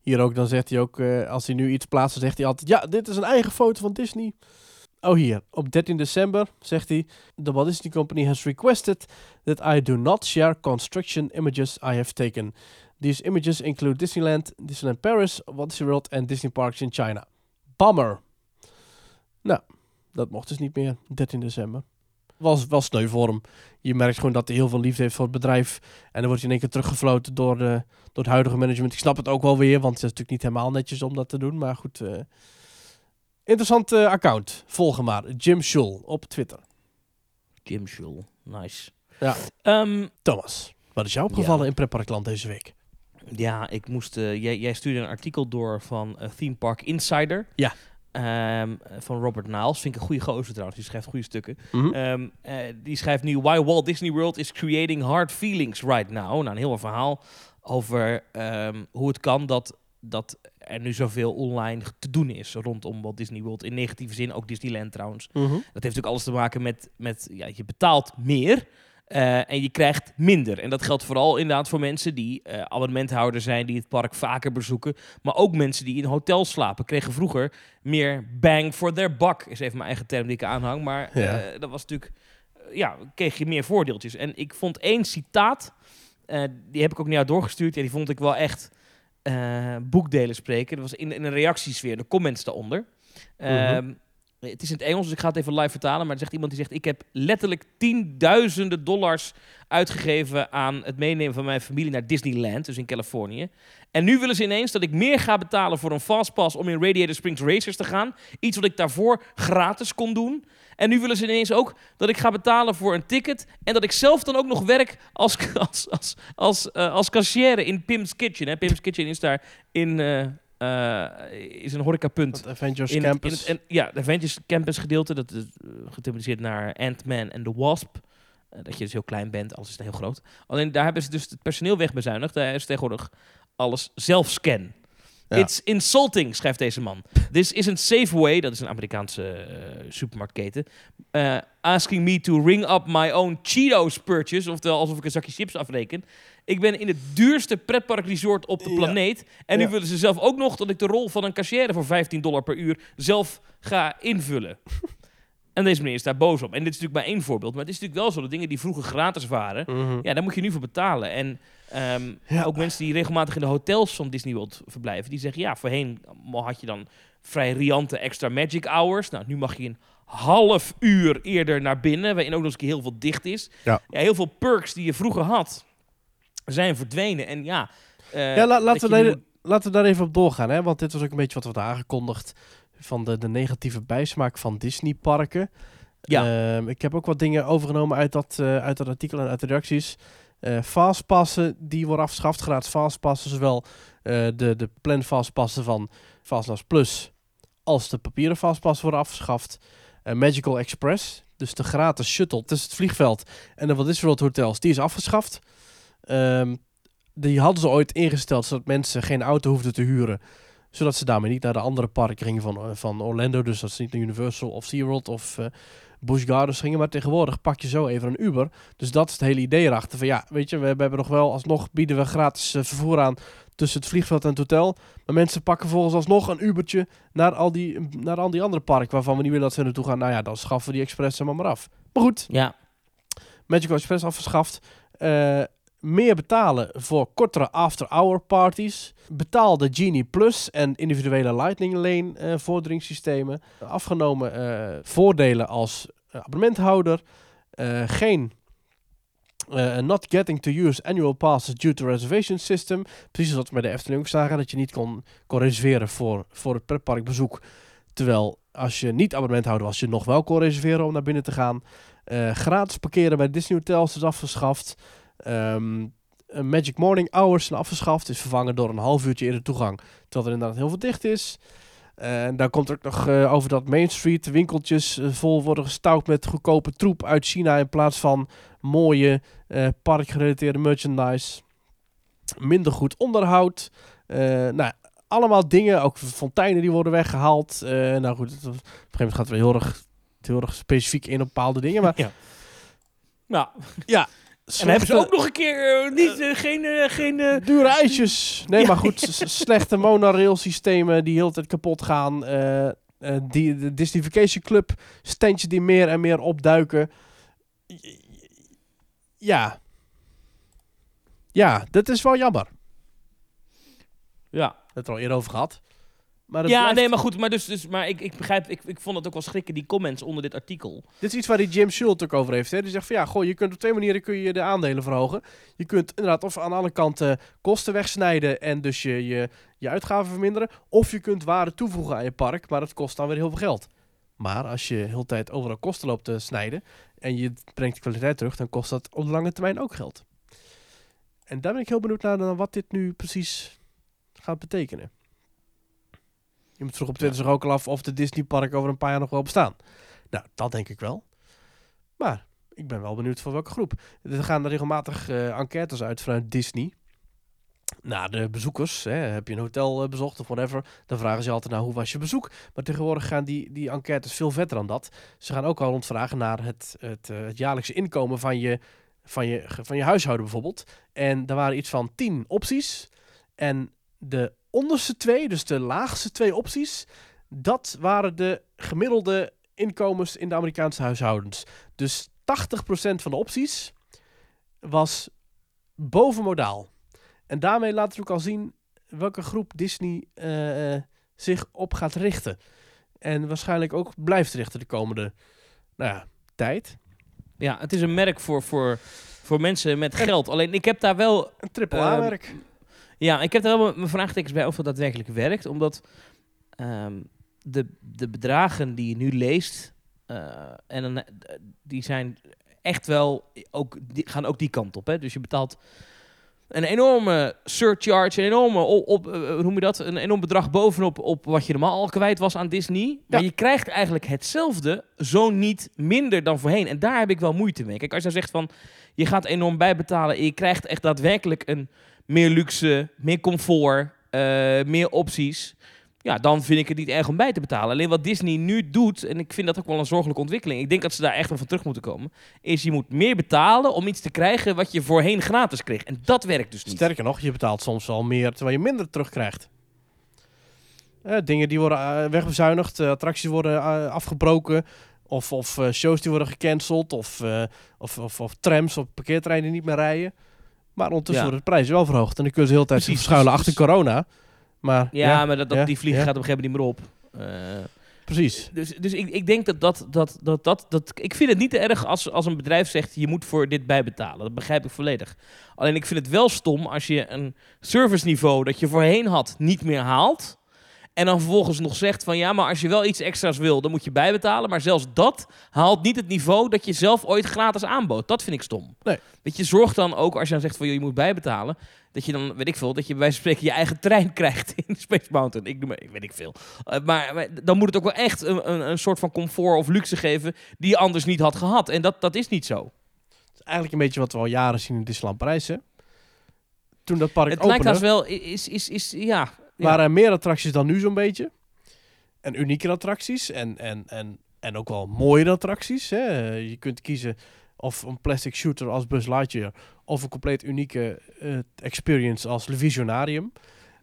Hier ook, dan zegt hij ook... eh, als hij nu iets plaatst, dan zegt hij altijd... Ja, dit is een eigen foto van Disney. Oh, hier. Op 13 december zegt hij... The Walt Disney Company has requested that I do not share construction images I have taken. These images include Disneyland, Disneyland Paris, Walt Disney World en Disney Parks in China. Bummer. Nou, dat mocht dus niet meer. 13 december. Was wel sneu voor hem. Je merkt gewoon dat hij heel veel liefde heeft voor het bedrijf. En dan wordt hij in één keer teruggefloten door, de, door het huidige management. Ik snap het ook wel weer, want het is natuurlijk niet helemaal netjes om dat te doen. Maar goed. eh interessant eh, account. Volg hem maar. Jim Schul op Twitter. Jim Schul. Nice. Ja. Ehm, Thomas, wat is jou opgevallen Ja. in Pretparkland deze week? ja, ik moest... eh, jij, jij stuurde een artikel door van eh, Theme Park Insider. Ja. Ehm, van Robert Niles. Vind ik een goede gozer trouwens. Die schrijft goede stukken. Mhm. Ehm, eh, die schrijft nu Why Walt Disney World is creating hard feelings right now. Nou, een heel verhaal over ehm, hoe het kan dat, dat er nu zoveel online te doen is rondom Walt Disney World. In negatieve zin, ook Disneyland trouwens. Mhm. Dat heeft natuurlijk alles te maken met, met ja, je betaalt meer eh, en je krijgt minder. En dat geldt vooral inderdaad voor mensen die eh, abonnementhouder zijn, die het park vaker bezoeken. Maar ook mensen die in hotels slapen, kregen vroeger meer bang for their buck. Is even mijn eigen term die ik aanhang. Maar Ja. eh, dat was natuurlijk, ja, kreeg je meer voordeeltjes. En ik vond één citaat, die heb ik ook naar jou doorgestuurd. Ja, die vond ik wel echt boekdelen spreken. Dat was in, in een reactiesfeer, de comments daaronder. Ehm, het is in het Engels, dus ik ga het even live vertalen. Maar er zegt iemand die zegt: Ik heb letterlijk tienduizenden dollars uitgegeven aan het meenemen van mijn familie naar Disneyland, dus in Californië. En nu willen ze ineens dat ik meer ga betalen voor een fastpass om in Radiator Springs Racers te gaan. Iets wat ik daarvoor gratis kon doen. En nu willen ze ineens ook dat ik ga betalen voor een ticket. En dat ik zelf dan ook nog werk als, als, als, als, eh, als in Pim's Kitchen. Hè. Pim's Kitchen is daar in, eh, is een horecapunt. Het Avengers In het- Campus. in het- en, ja, de Avengers Campus gedeelte, dat is gethematiseerd naar Ant-Man en The Wasp. Eh, dat je dus heel klein bent, alles is heel groot. Alleen daar hebben ze dus het personeel wegbezuinigd. Daar is tegenwoordig alles zelfscan. Ja. It's insulting, schrijft deze man. This isn't Safeway, dat is een Amerikaanse eh, supermarktketen. eh, asking me to ring up my own Cheetos purchase. Oftewel alsof ik een zakje chips afreken. Ik ben in het duurste pretparkresort op de Ja. planeet. En nu Ja. willen ze zelf ook nog dat ik de rol van een cashier voor 15 dollar per uur zelf ga invullen. en deze meneer is daar boos op. En dit is natuurlijk maar één voorbeeld. Maar het is natuurlijk wel zo dat dingen die vroeger gratis waren. Mhm. Ja, daar moet je nu voor betalen. En ehm, Ja. ook mensen die regelmatig in de hotels van Disney World verblijven, die zeggen ja, voorheen had je dan vrij riante extra magic hours. Nou, nu mag je een half uur eerder naar binnen, waarin ook nog eens een keer heel veel dicht is. Ja. heel veel perks die je vroeger had, zijn verdwenen. En ja, eh, Ja, la- laten, we daar, laten we daar even op doorgaan. Hè? Want dit was ook een beetje wat we aangekondigd. Van de, de negatieve bijsmaak van Disney-parken. Ja. Ehm, ik heb ook wat dingen overgenomen uit dat, eh, uit dat artikel en uit de reacties. Eh fastpassen, die worden afgeschaft. Gratis fastpassen, zowel eh, de, de plan fastpassen van Fastpass Plus... als de papieren fastpassen worden afgeschaft. Eh, Magical Express, dus de gratis shuttle tussen het vliegveld... en de Walt Disney World hotels, die is afgeschaft. Ehm, die hadden ze ooit ingesteld zodat mensen geen auto hoefden te huren. Zodat ze daarmee niet naar de andere parken gingen van, van Orlando. Dus dat ze niet naar Universal of SeaWorld of eh, Busch Gardens gingen. Maar tegenwoordig pak je zo even een Uber. Dus dat is het hele idee erachter. Van ja, weet je, we, hebben nog wel alsnog bieden we gratis eh, vervoer aan tussen het vliegveld en het hotel. Maar mensen pakken volgens alsnog een Ubertje naar al die, naar al die andere parken waarvan we niet willen dat ze naartoe gaan. Nou ja, dan schaffen we die Express er maar, maar af. Maar goed, Ja, Magical Express afgeschaft. Eh, meer betalen voor kortere after-hour parties. Betaal de Genie Plus en individuele Lightning Lane eh vorderingssystemen. Afgenomen eh, voordelen als eh, abonnementhouder. Eh, geen not getting to use annual passes due to reservation system. Precies zoals we bij de Efteling ook zagen. Dat je niet kon, kon reserveren voor, voor het pretparkbezoek. Terwijl als je niet abonnementhouder was, je nog wel kon reserveren om naar binnen te gaan. Gratis parkeren bij Disney Hotels is afgeschaft. Eh, Magic Morning Hours zijn afgeschaft. Is vervangen door een half uurtje eerder toegang. Terwijl er inderdaad heel veel dicht is. En daar komt er ook nog eh, over dat Main Street winkeltjes eh, vol worden gestouwd met goedkope troep uit China. In plaats van mooie eh, parkgerelateerde merchandise. Minder goed onderhoud. Nou, allemaal dingen. Ook fonteinen die worden weggehaald. Eh, nou goed, het- op een gegeven moment gaat het wel heel erg, heel erg specifiek in op bepaalde dingen. Maar Ja. Nou, ja, en hebben ze ook nog een keer eh, niet, eh, geen... eh, geen Dure ijsjes. Nee, Ja, maar goed. Slechte monorail systemen die heel de tijd kapot gaan. eh, eh, die, de Disney Vacation Club standjes die meer en meer opduiken. Ja. Ja, dat is wel jammer. ja, het er al eerder over gehad. Maar ja blijft- nee, maar goed. Maar, dus, dus, maar ik, ik begrijp, ik, ik vond het ook wel schrikken, die comments onder dit artikel. Dit is iets waar die Jim Schult ook over heeft. Hè? Die zegt van ja, goh, je kunt op twee manieren kun je de aandelen verhogen. Je kunt inderdaad of aan alle kanten kosten wegsnijden en dus je, je, je uitgaven verminderen. Of je kunt waarde toevoegen aan je park, maar dat kost dan weer heel veel geld. Maar als je de hele tijd overal kosten loopt te snijden en je brengt de kwaliteit terug, dan kost dat op de lange termijn ook geld. En daar ben ik heel benieuwd naar wat dit nu precies gaat betekenen. Iemand vroeg op Twitter zich ook al af of de Disney park over een paar jaar nog wel bestaan. Nou, dat denk ik wel. Maar ik ben wel benieuwd voor welke groep. Er gaan regelmatig eh, enquêtes uit vanuit Disney. Naar de bezoekers. Hè. Heb je een hotel eh, bezocht of whatever. Dan vragen ze altijd naar hoe was je bezoek. Maar tegenwoordig gaan die, die enquêtes veel verder dan dat. Ze gaan ook al rondvragen naar het, het, eh, het jaarlijkse inkomen van je, van, je, van je huishouden bijvoorbeeld. En er waren iets van tien opties. En de onderste twee, dus de laagste twee opties, dat waren de gemiddelde inkomens in de Amerikaanse huishoudens. Dus 80% van de opties was bovenmodaal. En daarmee laat het ook al zien welke groep Disney eh, eh, zich op gaat richten. En waarschijnlijk ook blijft richten de komende nou ja, tijd. Ja, het is een merk voor, voor, voor mensen met geld. Alleen ik heb daar wel Een triple Ehm, A-werk. Ja, ik heb daar wel mijn- vraagtekens bij of het daadwerkelijk werkt. Omdat ehm, de, de bedragen die je nu leest, eh, en dan, eh, die zijn echt wel, ook, die gaan ook die kant op. Hè? Dus je betaalt een enorme surcharge, een enorme, op, op, eh, hoe noem je dat? Een enorm bedrag bovenop op wat je normaal al kwijt was aan Disney. Maar je krijgt eigenlijk hetzelfde, zo niet minder dan voorheen. En daar heb ik wel moeite mee. Kijk, als je zegt van, je gaat enorm bijbetalen en je krijgt echt daadwerkelijk een meer luxe, meer comfort, eh, meer opties. Ja, dan vind ik het niet erg om bij te betalen. Alleen wat Disney nu doet, en ik vind dat ook wel een zorgelijke ontwikkeling. Ik denk dat ze daar echt wel van terug moeten komen. Is je moet meer betalen om iets te krijgen wat je voorheen gratis kreeg. En dat werkt dus niet. Sterker nog, je betaalt soms wel meer terwijl je minder terugkrijgt. Eh, dingen die worden eh, wegbezuinigd, attracties worden afgebroken. Of, of shows die worden gecanceld. Of, of, of, of trams op parkeerterreinen niet meer rijden. Maar ondertussen Ja. de prijzen wel verhoogd. En dan kunnen ze de hele tijd Precies, verschuilen achter corona. Maar Ja, maar dat, dat, ja, die vlieg ja. gaat op een gegeven moment niet meer op. Eh, precies. Dus, dus ik, ik denk dat dat, dat, dat, dat, dat... Ik vind het niet erg als, als een bedrijf zegt... je moet voor dit bijbetalen. Dat begrijp ik volledig. Alleen ik vind het wel stom als je een serviceniveau... dat je voorheen had, niet meer haalt... en dan vervolgens nog zegt van... ja, maar als je wel iets extra's wil, dan moet je bijbetalen. Maar zelfs dat haalt niet het niveau... dat je zelf ooit gratis aanbood. Dat vind ik stom. Nee. Weet je, zorg dan ook als je dan zegt van... joh, je moet bijbetalen... dat je dan, weet ik veel... dat je bij wijze van spreken je eigen trein krijgt in Space Mountain. Ik, noem maar, weet ik veel. Uh, maar, maar dan moet het ook wel echt een, een, een soort van comfort of luxe geven die je anders niet had gehad. En dat, dat is niet zo. Het is eigenlijk een beetje wat we al jaren zien in Disneyland Parijs. Hè? Toen dat park het opende, lijkt als wel, is, is, is, ja. Waren er meer attracties dan nu zo'n beetje. En unieke attracties. En, en, en En ook wel mooie attracties. Hè. Je kunt kiezen of een plastic shooter als Buzz Lightyear... of een compleet unieke eh, experience als Le Visionarium.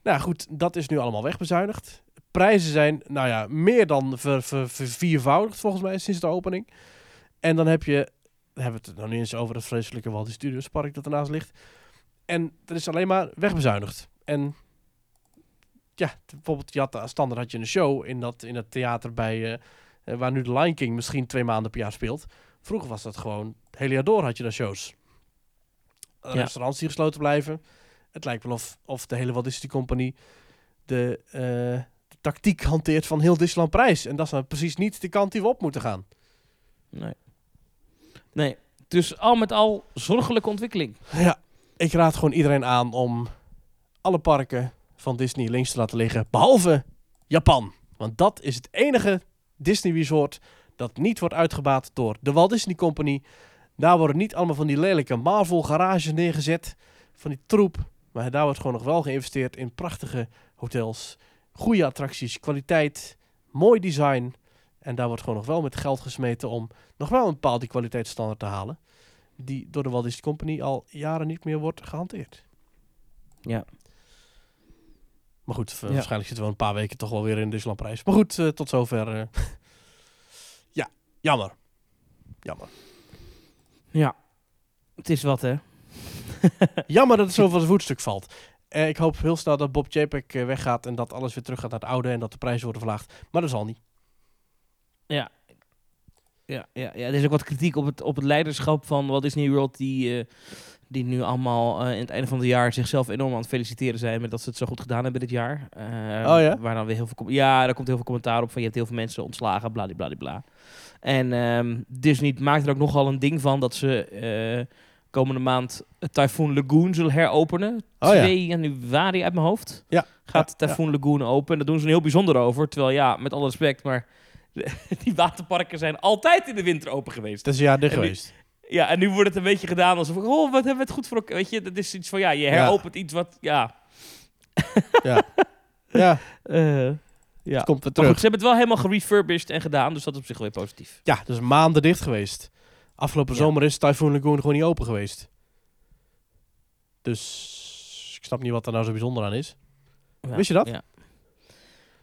Nou goed, dat is nu allemaal wegbezuinigd. Prijzen zijn, nou ja, meer dan ver, ver, verviervoudigd volgens mij sinds de opening. En dan heb je, hebben we het nog niet eens over het vreselijke Walt Studios park dat ernaast ligt. En er is alleen maar wegbezuinigd. En ja, bijvoorbeeld, je had, standaard had je een show in, dat, in het theater bij, eh, eh, waar nu de Lion King misschien twee maanden per jaar speelt. Vroeger was dat gewoon, het hele jaar door had je daar shows. Ja. Restaurants die gesloten blijven. Het lijkt wel of, of de hele Walt Disney Company de, eh, de tactiek hanteert van heel Disneyland prijs. En dat is nou precies niet de kant die we op moeten gaan. Nee. Nee. Dus al met al zorgelijke ontwikkeling. Ja, ik raad gewoon iedereen aan om alle parken van Disney links te laten liggen, behalve Japan. Want dat is het enige Disney resort dat niet wordt uitgebaat door de Walt Disney Company. Daar worden niet allemaal van die lelijke Marvel garages neergezet, van die troep. Maar daar wordt gewoon nog wel geïnvesteerd in prachtige hotels, goede attracties, kwaliteit, mooi design. En daar wordt gewoon nog wel met geld gesmeten om nog wel een bepaalde kwaliteitsstandaard te halen die door de Walt Disney Company al jaren niet meer wordt gehanteerd. Ja. Maar goed, Ja. waarschijnlijk zitten we een paar weken toch wel weer in Disneyland prijs. Maar goed, eh, tot zover. eh. ja, jammer. Jammer. Ja. Het is wat, hè? jammer dat het zo van zijn voetstuk valt. Eh, ik hoop heel snel dat Bob eh, weggaat en dat alles weer terug gaat naar het oude en dat de prijzen worden verlaagd. Maar dat zal niet. Ja. Ja, ja, ja, er is ook wat kritiek op het, op het leiderschap van Walt Disney World, die, eh, die nu allemaal eh in het einde van het jaar zichzelf enorm aan het feliciteren zijn met dat ze het zo goed gedaan hebben dit jaar. Oh ja? Waar dan weer heel veel, ja, daar komt heel veel commentaar op van je hebt heel veel mensen ontslagen, bladibladibla. En ehm Disney maakt er ook nogal een ding van dat ze eh, komende maand het Typhoon Lagoon zullen heropenen. Oh ja. 2 januari uit mijn hoofd Ja. gaat Ja, Typhoon Lagoon open. En daar doen ze een heel bijzonder over. Terwijl ja, met alle respect, maar die waterparken zijn altijd in de winter open geweest. Het is En nu- geweest. Ja, en nu wordt het een beetje gedaan alsof, oh, wat hebben we het goed voor elkaar. Weet je, dat is iets van, ja, je heropent iets wat, ja... Ja. ja, eh, ja. het komt weer Maar terug. goed, ze hebben het wel helemaal gerefurbished en gedaan, dus dat is op zich wel weer positief. Ja, dus maanden dicht geweest. Afgelopen Ja. zomer is Typhoon Lagoon gewoon niet open geweest. Dus ik snap niet wat er nou zo bijzonder aan is. Ja, Wist je dat? Ja.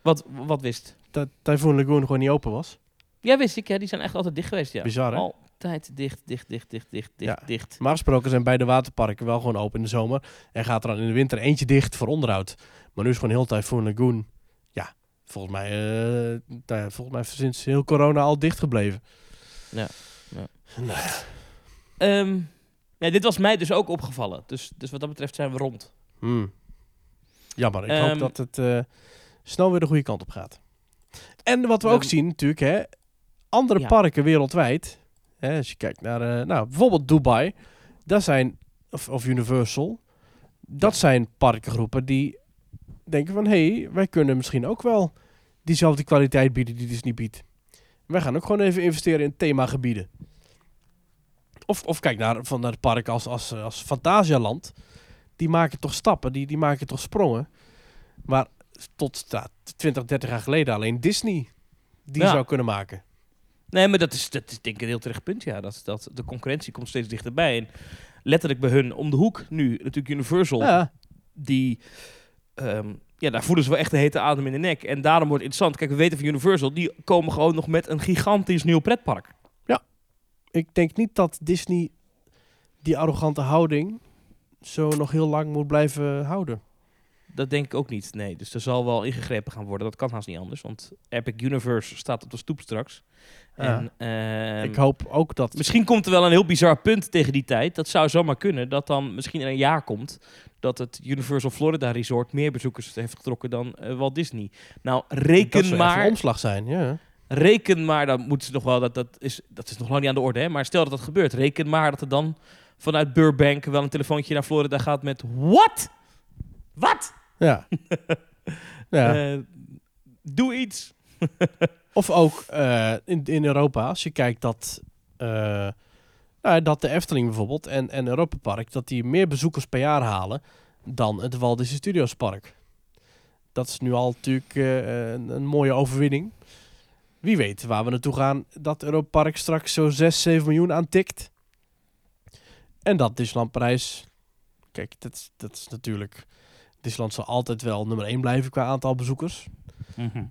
Wat, wat wist? Dat Typhoon Lagoon gewoon niet open was. Ja, wist ik. Ja, die zijn echt altijd dicht geweest, ja. Bizar, hè? Altijd dicht, dicht, dicht, dicht, dicht, dicht, Ja. dicht. Maar gesproken zijn beide waterparken wel gewoon open in de zomer. En gaat er dan in de winter eentje dicht voor onderhoud. Maar nu is gewoon heel Typhoon Lagoon, ja, volgens mij, eh, nou ja, volgens mij sinds heel corona al dicht gebleven. Ja, ja. Nou ja. Ehm, ja, dit was mij dus ook opgevallen. Dus, dus wat dat betreft zijn we rond. Hmm. Jammer, ik hoop Ehm, dat het eh, snel weer de goede kant op gaat. En wat we ook zien natuurlijk, hè, andere parken wereldwijd. Hè, als je kijkt naar, eh, nou, bijvoorbeeld Dubai. Dat zijn, of, of Universal. Dat zijn parkengroepen die denken van... hé, hey, wij kunnen misschien ook wel diezelfde kwaliteit bieden die Disney biedt. Wij gaan ook gewoon even investeren in themagebieden. Of, of kijk naar, van naar het park als, als, als Fantasialand. Die maken toch stappen, die, die maken toch sprongen. Maar tot ja, 20, 30 jaar geleden alleen Disney die Ja. zou kunnen maken. Nee, maar dat is, dat is denk ik een heel terecht punt, ja. Dat, dat de concurrentie komt steeds dichterbij. En letterlijk bij hun om de hoek nu, natuurlijk Universal, Ja, die... ehm, ja, daar voelen ze wel echt de hete adem in de nek. En daarom wordt het interessant. Kijk, we weten van Universal, die komen gewoon nog met een gigantisch nieuw pretpark. ik denk niet dat Disney die arrogante houding zo nog heel lang moet blijven houden. Dat denk ik ook niet, nee. Dus er zal wel ingegrepen gaan worden. Dat kan haast niet anders, want Epic Universe staat op de stoep straks. Ja. En, ehm, ik hoop ook dat... Misschien komt er wel een heel bizar punt tegen die tijd. Dat zou zomaar kunnen. Dat dan misschien in een jaar komt dat het Universal Florida Resort meer bezoekers heeft getrokken dan eh, Walt Disney. Nou, dat reken zou echt een maar, omslag zijn, ja. reken maar, dan moeten ze nog wel, dat, dat, is, dat is nog lang niet aan de orde, hè? maar stel dat dat gebeurt. Reken maar dat er dan vanuit Burbank wel een telefoontje naar Florida gaat met, what? Wat? Ja. ja. Eh, doe iets. Of ook eh, in, in Europa, als je kijkt dat, nou, dat de Efteling bijvoorbeeld en, en Europa Park, dat die meer bezoekers per jaar halen dan het Walt Disney Studios Park. Dat is nu al natuurlijk een, een mooie overwinning. wie weet waar we naartoe gaan. Dat Europa Park straks zo 6, 7 miljoen aantikt. En dat Disneyland Parijs... Kijk, dat, is- dat is natuurlijk... Disneyland zal altijd wel nummer 1 blijven qua aantal bezoekers.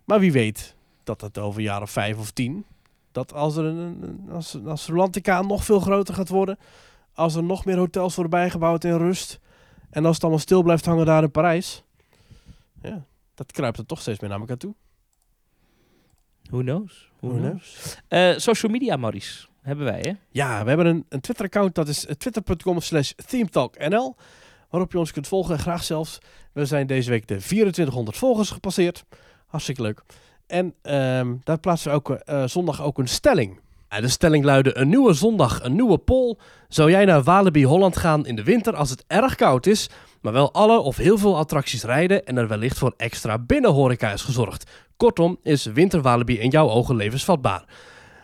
Maar wie weet dat het over een jaar of vijf of tien... Dat als er een, als, als Rolantica nog veel groter gaat worden... Als er nog meer hotels worden bijgebouwd in rust... En als het allemaal stil blijft hangen daar in Parijs... Ja, dat kruipt er toch steeds meer naar elkaar toe. Who knows? Who, Who knows? Eh, social media, Maurice. Hebben wij, hè? Ja, we hebben een, een Twitter-account. Dat is eh, twitter.com slash themetalknl. Waarop je ons kunt volgen. Graag zelfs. We zijn deze week de 2400 volgers gepasseerd. Hartstikke leuk. En ehm, daar plaatsen we ook eh, zondag ook een stelling. Ja, de stelling luidde een nieuwe zondag, een nieuwe poll. Zou jij naar Walibi Holland gaan in de winter als het erg koud is... maar wel alle of heel veel attracties rijden... en er wellicht voor extra binnenhoreca is gezorgd? Kortom, is winter Walibi in jouw ogen levensvatbaar?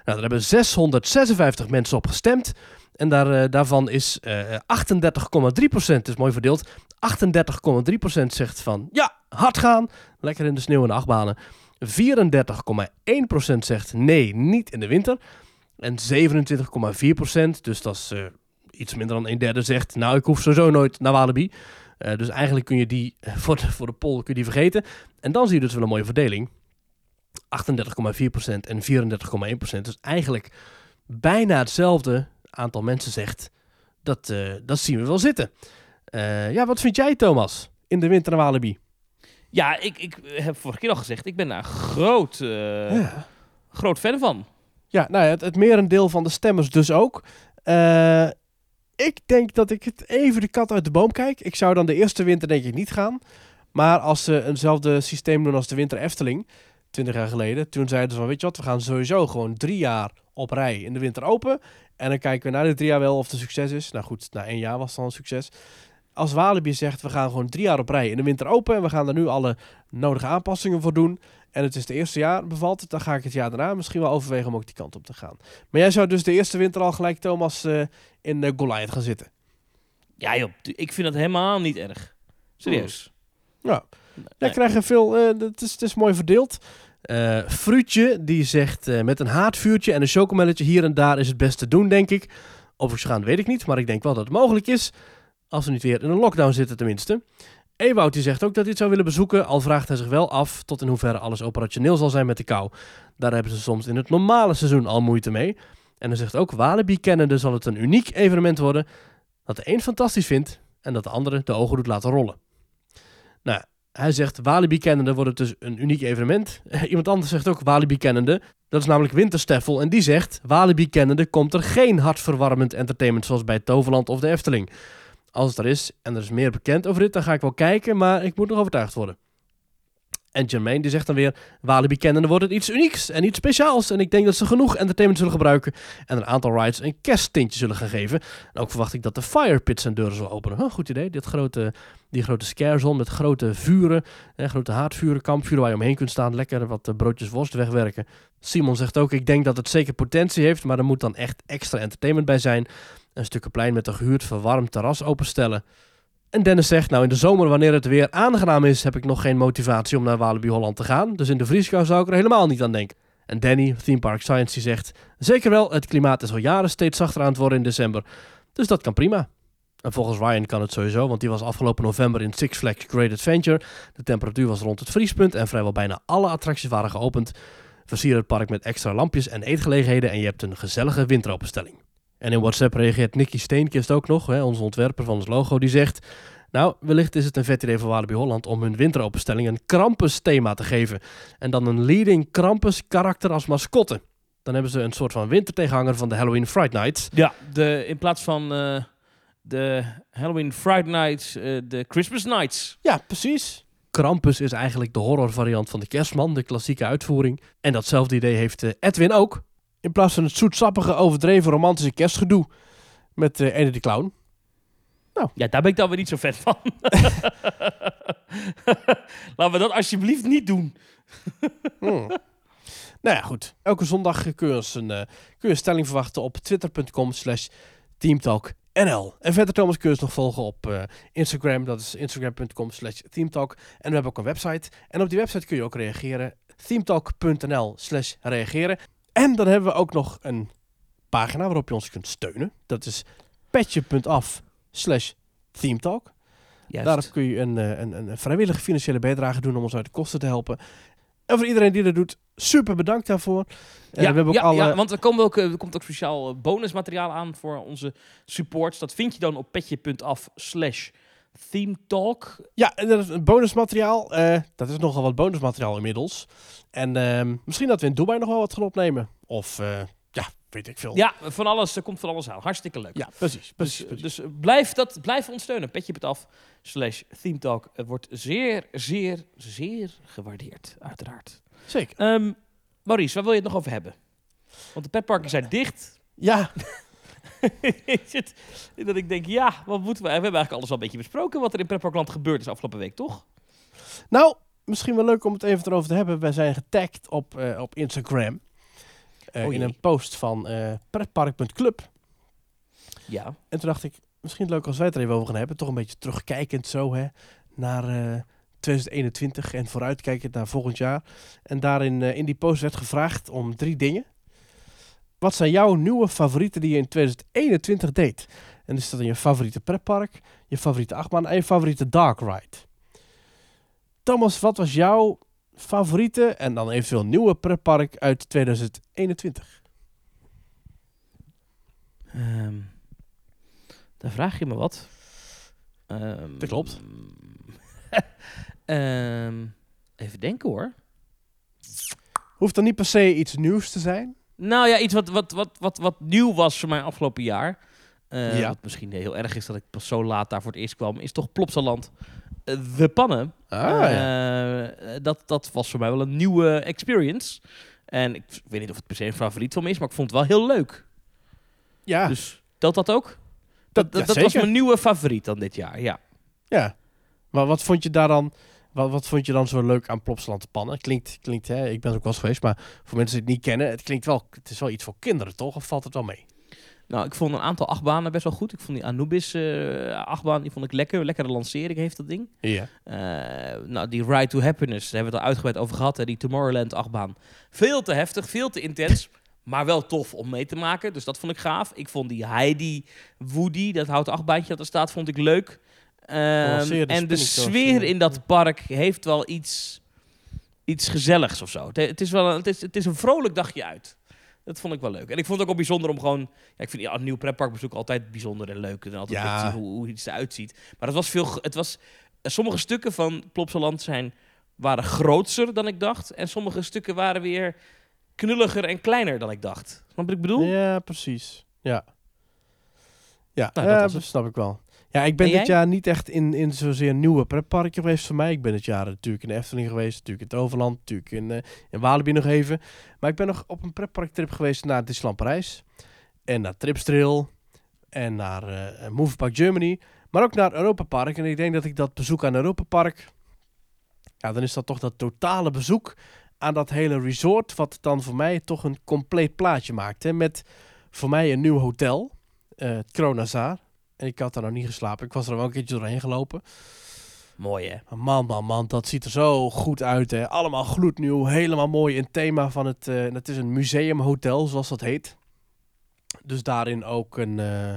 Nou, daar hebben 656 mensen op gestemd. En daar, eh, daarvan is eh 38,3%, is mooi verdeeld. 38,3% zegt van ja, hard gaan. Lekker in de sneeuw en de achtbanen. 34,1% zegt nee, niet in de winter. En 27,4%, dus dat is eh, iets minder dan een derde, zegt nou, ik hoef sowieso nooit naar Walibi. Eh, dus eigenlijk kun je die eh, voor de, voor de poll kun je die vergeten. En dan zie je dus wel een mooie verdeling. 38,4% en 34,1%. Dus eigenlijk bijna hetzelfde aantal mensen zegt. Dat, eh, dat zien we wel zitten. Eh, ja, wat vind jij, Thomas? In de winter naar Walibi? Ja, ik, ik heb vorige keer al gezegd, ik ben daar groot, eh, ja. groot fan van. Ja, nou ja, het, het merendeel van de stemmers dus ook. Ik denk dat ik het even de kat uit de boom kijk. Ik zou dan de eerste winter denk ik niet gaan. Maar als ze eenzelfde systeem doen als de winter Efteling, 20 jaar geleden. Toen zeiden ze van, weet je wat, we gaan sowieso gewoon drie jaar op rij in de winter open. En dan kijken we na de drie jaar wel of het een succes is. Nou goed, na één jaar was het al een succes. Als Walibi zegt, we gaan gewoon drie jaar op rij in de winter open. En we gaan er nu alle nodige aanpassingen voor doen. En het is het eerste jaar bevalt het, dan ga ik het jaar daarna misschien wel overwegen om ook die kant op te gaan. Maar jij zou dus de eerste winter al gelijk, Thomas, eh, in uh, Goliath gaan zitten. Ja joh, ik vind dat helemaal niet erg. Serieus. Ja, Nee. Krijgt veel, eh, het, is, het is mooi verdeeld. Eh Fruutje, die zegt eh, met een haardvuurtje en een chocomelletje hier en daar is het best te doen, denk ik. Of ik gaan, weet ik niet, maar ik denk wel dat het mogelijk is. Als we niet weer in een lockdown zitten tenminste. Ewout die zegt ook dat hij het zou willen bezoeken, al vraagt hij zich wel af tot in hoeverre alles operationeel zal zijn met de kou. Daar hebben ze soms in het normale seizoen al moeite mee. En hij zegt ook, Walibi kennende zal het een uniek evenement worden, dat de een fantastisch vindt en dat de andere de ogen doet laten rollen. Nou, hij zegt Walibi kennende wordt het dus een uniek evenement. Iemand anders zegt ook Walibi kennende. Dat is namelijk Wintersteffel. En die zegt Walibi kennende komt er geen hartverwarmend entertainment zoals bij Toverland of de Efteling. Als het er is en er is meer bekend over dit, dan ga ik wel kijken, maar ik moet nog overtuigd worden. En Jermaine die zegt dan weer, Walibi kennende wordt het iets unieks en iets speciaals. En ik denk dat ze genoeg entertainment zullen gebruiken en een aantal rides een kersttintje zullen gaan geven. En ook verwacht ik dat de Fire zijn deuren zal openen. Goed idee, dit grote, die grote scarezone met grote vuren, hè, grote haardvuren, kampvuren waar je omheen kunt staan. Lekker wat eh, broodjes worst wegwerken. Simon zegt ook, ik denk dat het zeker potentie heeft, maar er moet dan echt extra entertainment bij zijn. Een stukje plein met een gehuurd verwarmd terras openstellen. En Dennis zegt, nou in de zomer wanneer het weer aangenaam is, heb ik nog geen motivatie om naar Walibi Holland te gaan. Dus in de vrieskou zou ik er helemaal niet aan denken. En Danny, Theme Park Science, die zegt, zeker wel, het klimaat is al jaren steeds zachter aan het worden in december. Dus dat kan prima. En volgens Ryan kan het sowieso, want die was afgelopen november in Six Flags Great Adventure. De temperatuur was rond het vriespunt en vrijwel bijna alle attracties waren geopend. Versier het park met extra lampjes en eetgelegenheden en je hebt een gezellige winteropenstelling. En in WhatsApp reageert Nicky Steenkist ook nog, hè, onze ontwerper van ons logo, die zegt... Nou, wellicht is het een vet idee voor Walibi Holland om hun winteropenstelling een Krampus-thema te geven. En dan een leading Krampus-karakter als mascotte. Dan hebben ze een soort van wintertegenhanger van de Halloween Fright Nights. Ja, de, in plaats van eh, de Halloween Friday Nights, eh, de Christmas Nights. Ja, precies. Krampus is eigenlijk de horrorvariant van de kerstman, de klassieke uitvoering. En datzelfde idee heeft eh, Edwin ook. In plaats van het zoetsappige, overdreven romantische kerstgedoe met eh Eddie de Clown. Ja, daar ben ik dan weer niet zo vet van. Laten we dat alsjeblieft niet doen. Hmm. nou ja, goed. Elke zondag kun je, ons een, eh, kun je een stelling verwachten op twitter.com slash teamtalknl. En verder Thomas kun je ons nog volgen op eh, Instagram. Dat is instagram.com slash teamtalk. En we hebben ook een website. En op die website kun je ook reageren. themetalk.nl slash reageren. En dan hebben we ook nog een pagina waarop je ons kunt steunen. Dat is petje.af slash themetalk. Juist. Daar kun je een, eh, een, een vrijwillige financiële bijdrage doen om ons uit de kosten te helpen. En voor iedereen die dat doet, super bedankt daarvoor. Ja, we hebben ook ja, alle... ja, want er, komen ook, eh, er komt ook speciaal eh, bonusmateriaal aan voor onze supports. Dat vind je dan op petje.af slash themetalk. Ja, en dat is een bonusmateriaal. eh, dat is nogal wat bonusmateriaal inmiddels. En ehm, misschien dat we in Dubai nog wel wat gaan opnemen. Of, eh, ja, weet ik veel. Ja, van alles, er komt van alles aan. Hartstikke leuk. Ja, precies. precies, Dus, precies. dus blijf, dat, blijf ons steunen. Petje.af slash themetalk. Het wordt zeer, zeer, zeer gewaardeerd, uiteraard. Zeker. Ehm, Maurice, waar wil je het nog over hebben? Want de petparken zijn dicht. Ja, dat ik denk, ja, wat moeten we? We hebben eigenlijk alles al een beetje besproken wat er in pretparkland gebeurd is afgelopen week, toch? nou, misschien wel leuk om het even erover te hebben. Wij zijn getagd op, eh, op Instagram. Eh, Oh in een post van eh pretpark.club. Ja. En toen dacht ik, misschien leuk als wij het er even over gaan hebben. Toch een beetje terugkijkend zo, hè. Naar eh, 2021 en vooruitkijkend naar volgend jaar. En daarin, in die post werd gevraagd om drie dingen. Wat zijn jouw nieuwe favorieten die je in 2021 deed? En is dat dan je favoriete pretpark, je favoriete achtbaan en je favoriete dark ride? Thomas, wat was jouw favoriete en dan eventueel nieuwe pretpark uit 2021? Ehm, daar vraag je me wat. Ehm, Dat klopt. ehm, even denken hoor. Hoeft dan niet per se iets nieuws te zijn? Nou ja, iets wat, wat, wat, wat, wat nieuw was voor mij afgelopen jaar. Eh, Ja. Wat misschien heel erg is dat ik pas zo laat daar voor het eerst kwam, is toch Plopsaland. Eh, De pannen. Ah, Eh, dat, dat was voor mij wel een nieuwe experience. En ik weet niet of het per se een favoriet van me is, maar ik vond het wel heel leuk. Ja, Dus telt dat ook? dat, Dat, dat, ja, dat was mijn nieuwe favoriet dan dit jaar, ja. Ja. Maar wat vond je daar dan... Wat, wat vond je dan zo leuk aan Plopsaland pannen? Klinkt, klinkt hè, ik ben er ook wel eens geweest, maar voor mensen die het niet kennen, het klinkt wel, het is wel iets voor kinderen, toch? Of valt het wel mee? Nou, ik vond een aantal achtbanen best wel goed. Ik vond die Anubis eh achtbaan, die vond ik lekker. Lekkere lancering heeft dat ding. Ja. Eh, nou, die Ride to Happiness, daar hebben we het al uitgebreid over gehad. Hè, die Tomorrowland achtbaan. Veel te heftig, veel te intens. Maar wel tof om mee te maken. Dus dat vond ik gaaf. Ik vond die Heidi Woody, dat houten achtbaantje dat er staat, vond ik leuk. Ehm, Gelanceerde en de sfeer in dat park heeft wel iets, iets gezelligs of zo. Het, het is wel een, het is, het is een vrolijk dagje uit. Dat vond ik wel leuk. En ik vond het ook wel bijzonder om gewoon... Ja, ik vind ja, een nieuw pretparkbezoek altijd bijzonder en leuk. En altijd Ja. zien hoe, hoe iets eruit ziet. Maar het was veel... Het was, eh, sommige stukken van Plopsaland zijn, waren grootser dan ik dacht. En sommige stukken waren weer knulliger en kleiner dan ik dacht. Snap wat ik bedoel? Ja, precies. Ja. Ja, Nou, dat het. snap ik wel. Ja, ik ben En dit jaar niet echt in, in zozeer nieuwe pretparken geweest voor mij. Ik ben dit jaar natuurlijk in de Efteling geweest, natuurlijk in het Overland, natuurlijk in, eh, in Walibi nog even. Maar ik ben nog op een pretparktrip geweest naar Disneyland Parijs. En naar Tripstrail. En naar eh Movie Park Germany. Maar ook naar Europa Park. En ik denk dat ik dat bezoek aan Europa Park... Ja, dan is dat toch dat totale bezoek aan dat hele resort... wat dan voor mij toch een compleet plaatje maakt. Hè? Met voor mij een nieuw hotel. eh het Kronazar. En ik had daar nog niet geslapen. Ik was er wel een keertje doorheen gelopen. Mooi hè? Man, man, man, dat ziet er zo goed uit. Hè? Allemaal gloednieuw, helemaal mooi in het thema van het... eh het is een museumhotel, zoals dat heet. Dus daarin ook een... eh,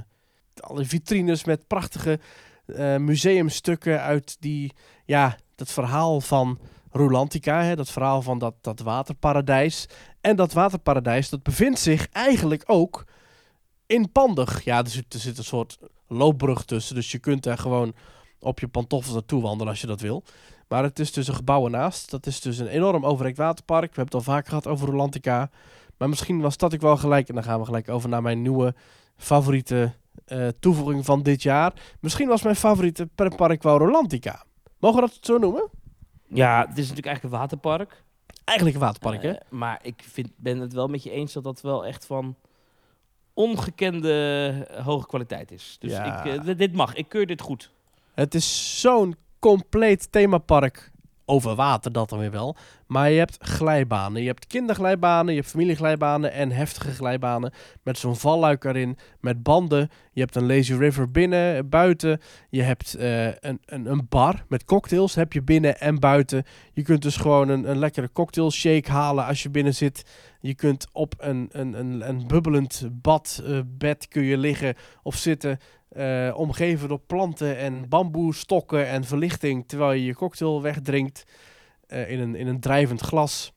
alle vitrines met prachtige eh, museumstukken uit die... Ja, dat verhaal van Rolantica, hè? dat verhaal van dat, dat waterparadijs. En dat waterparadijs, dat bevindt zich eigenlijk ook in Pandig. Ja, er zit, er zit een soort loopbrug tussen, dus je kunt daar gewoon op je pantoffels naartoe wandelen als je dat wil. Maar het is dus een gebouw ernaast. Dat is dus een enorm overrekt waterpark. We hebben het al vaak gehad over Rolantica. Maar misschien was dat ik wel gelijk. En dan gaan we gelijk over naar mijn nieuwe favoriete eh, toevoeging van dit jaar. Misschien was mijn favoriete pretpark wel Rolantica. Mogen we dat zo noemen? Ja, het is natuurlijk eigenlijk een waterpark. Eigenlijk een waterpark, hè? Eh, maar ik vind, ben het wel met je eens dat dat wel echt van ongekende eh, hoge kwaliteit is. Dus Ja. ik, eh, dit mag. Ik keur dit goed. Het is zo'n compleet themapark over water, dat dan weer wel. Maar je hebt glijbanen. Je hebt kinderglijbanen, je hebt familieglijbanen en heftige glijbanen. Met zo'n valluik erin, met banden. Je hebt een lazy river binnen, buiten. Je hebt eh, een, een, een bar met cocktails, heb je binnen en buiten. Je kunt dus gewoon een, een lekkere cocktail shake halen als je binnen zit. Je kunt op een, een, een, een bubbelend bad, eh, bed kun je liggen of zitten. Eh, omgeven door planten en bamboestokken en verlichting. Terwijl je je cocktail wegdrinkt eh, in, een, in een drijvend glas.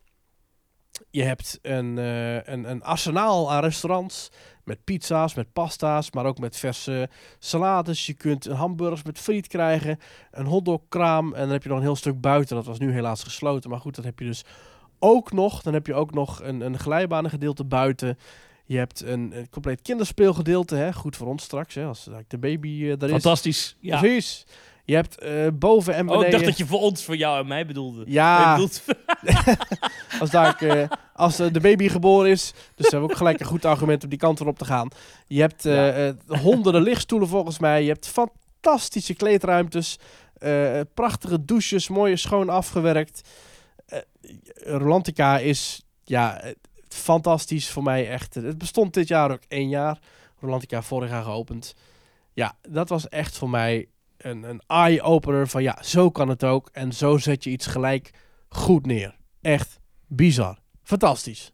Je hebt een, eh, een, een arsenaal aan restaurants. Met pizza's, met pasta's, maar ook met verse salades. Je kunt hamburgers met friet krijgen. Een hotdogkraam. En dan heb je nog een heel stuk buiten. Dat was nu helaas gesloten. Maar goed, dat heb je dus ook nog. Dan heb je ook nog een, een glijbanengedeelte buiten. Je hebt een, een compleet kinderspeelgedeelte. Hè? Goed voor ons straks, hè? als de baby er is. Fantastisch. Ja. Precies. Je hebt eh, boven en Oh, beneden... ik dacht dat je voor ons, voor jou en mij bedoelde. Ja, Ik bedoel- als, daar, eh, als de baby geboren is. Dus we hebben ook gelijk een goed argument om die kant erop te gaan. Je hebt Ja. honderden lichtstoelen volgens mij. Je hebt fantastische kleedruimtes. prachtige douches, mooi schoon afgewerkt. Rolantica is ja, fantastisch voor mij echt. Het bestond dit jaar ook één jaar. Rolantica vorig jaar geopend. Ja, dat was echt voor mij een, een eye-opener van ja, zo kan het ook. En zo zet je iets gelijk goed neer. Echt bizar. Fantastisch.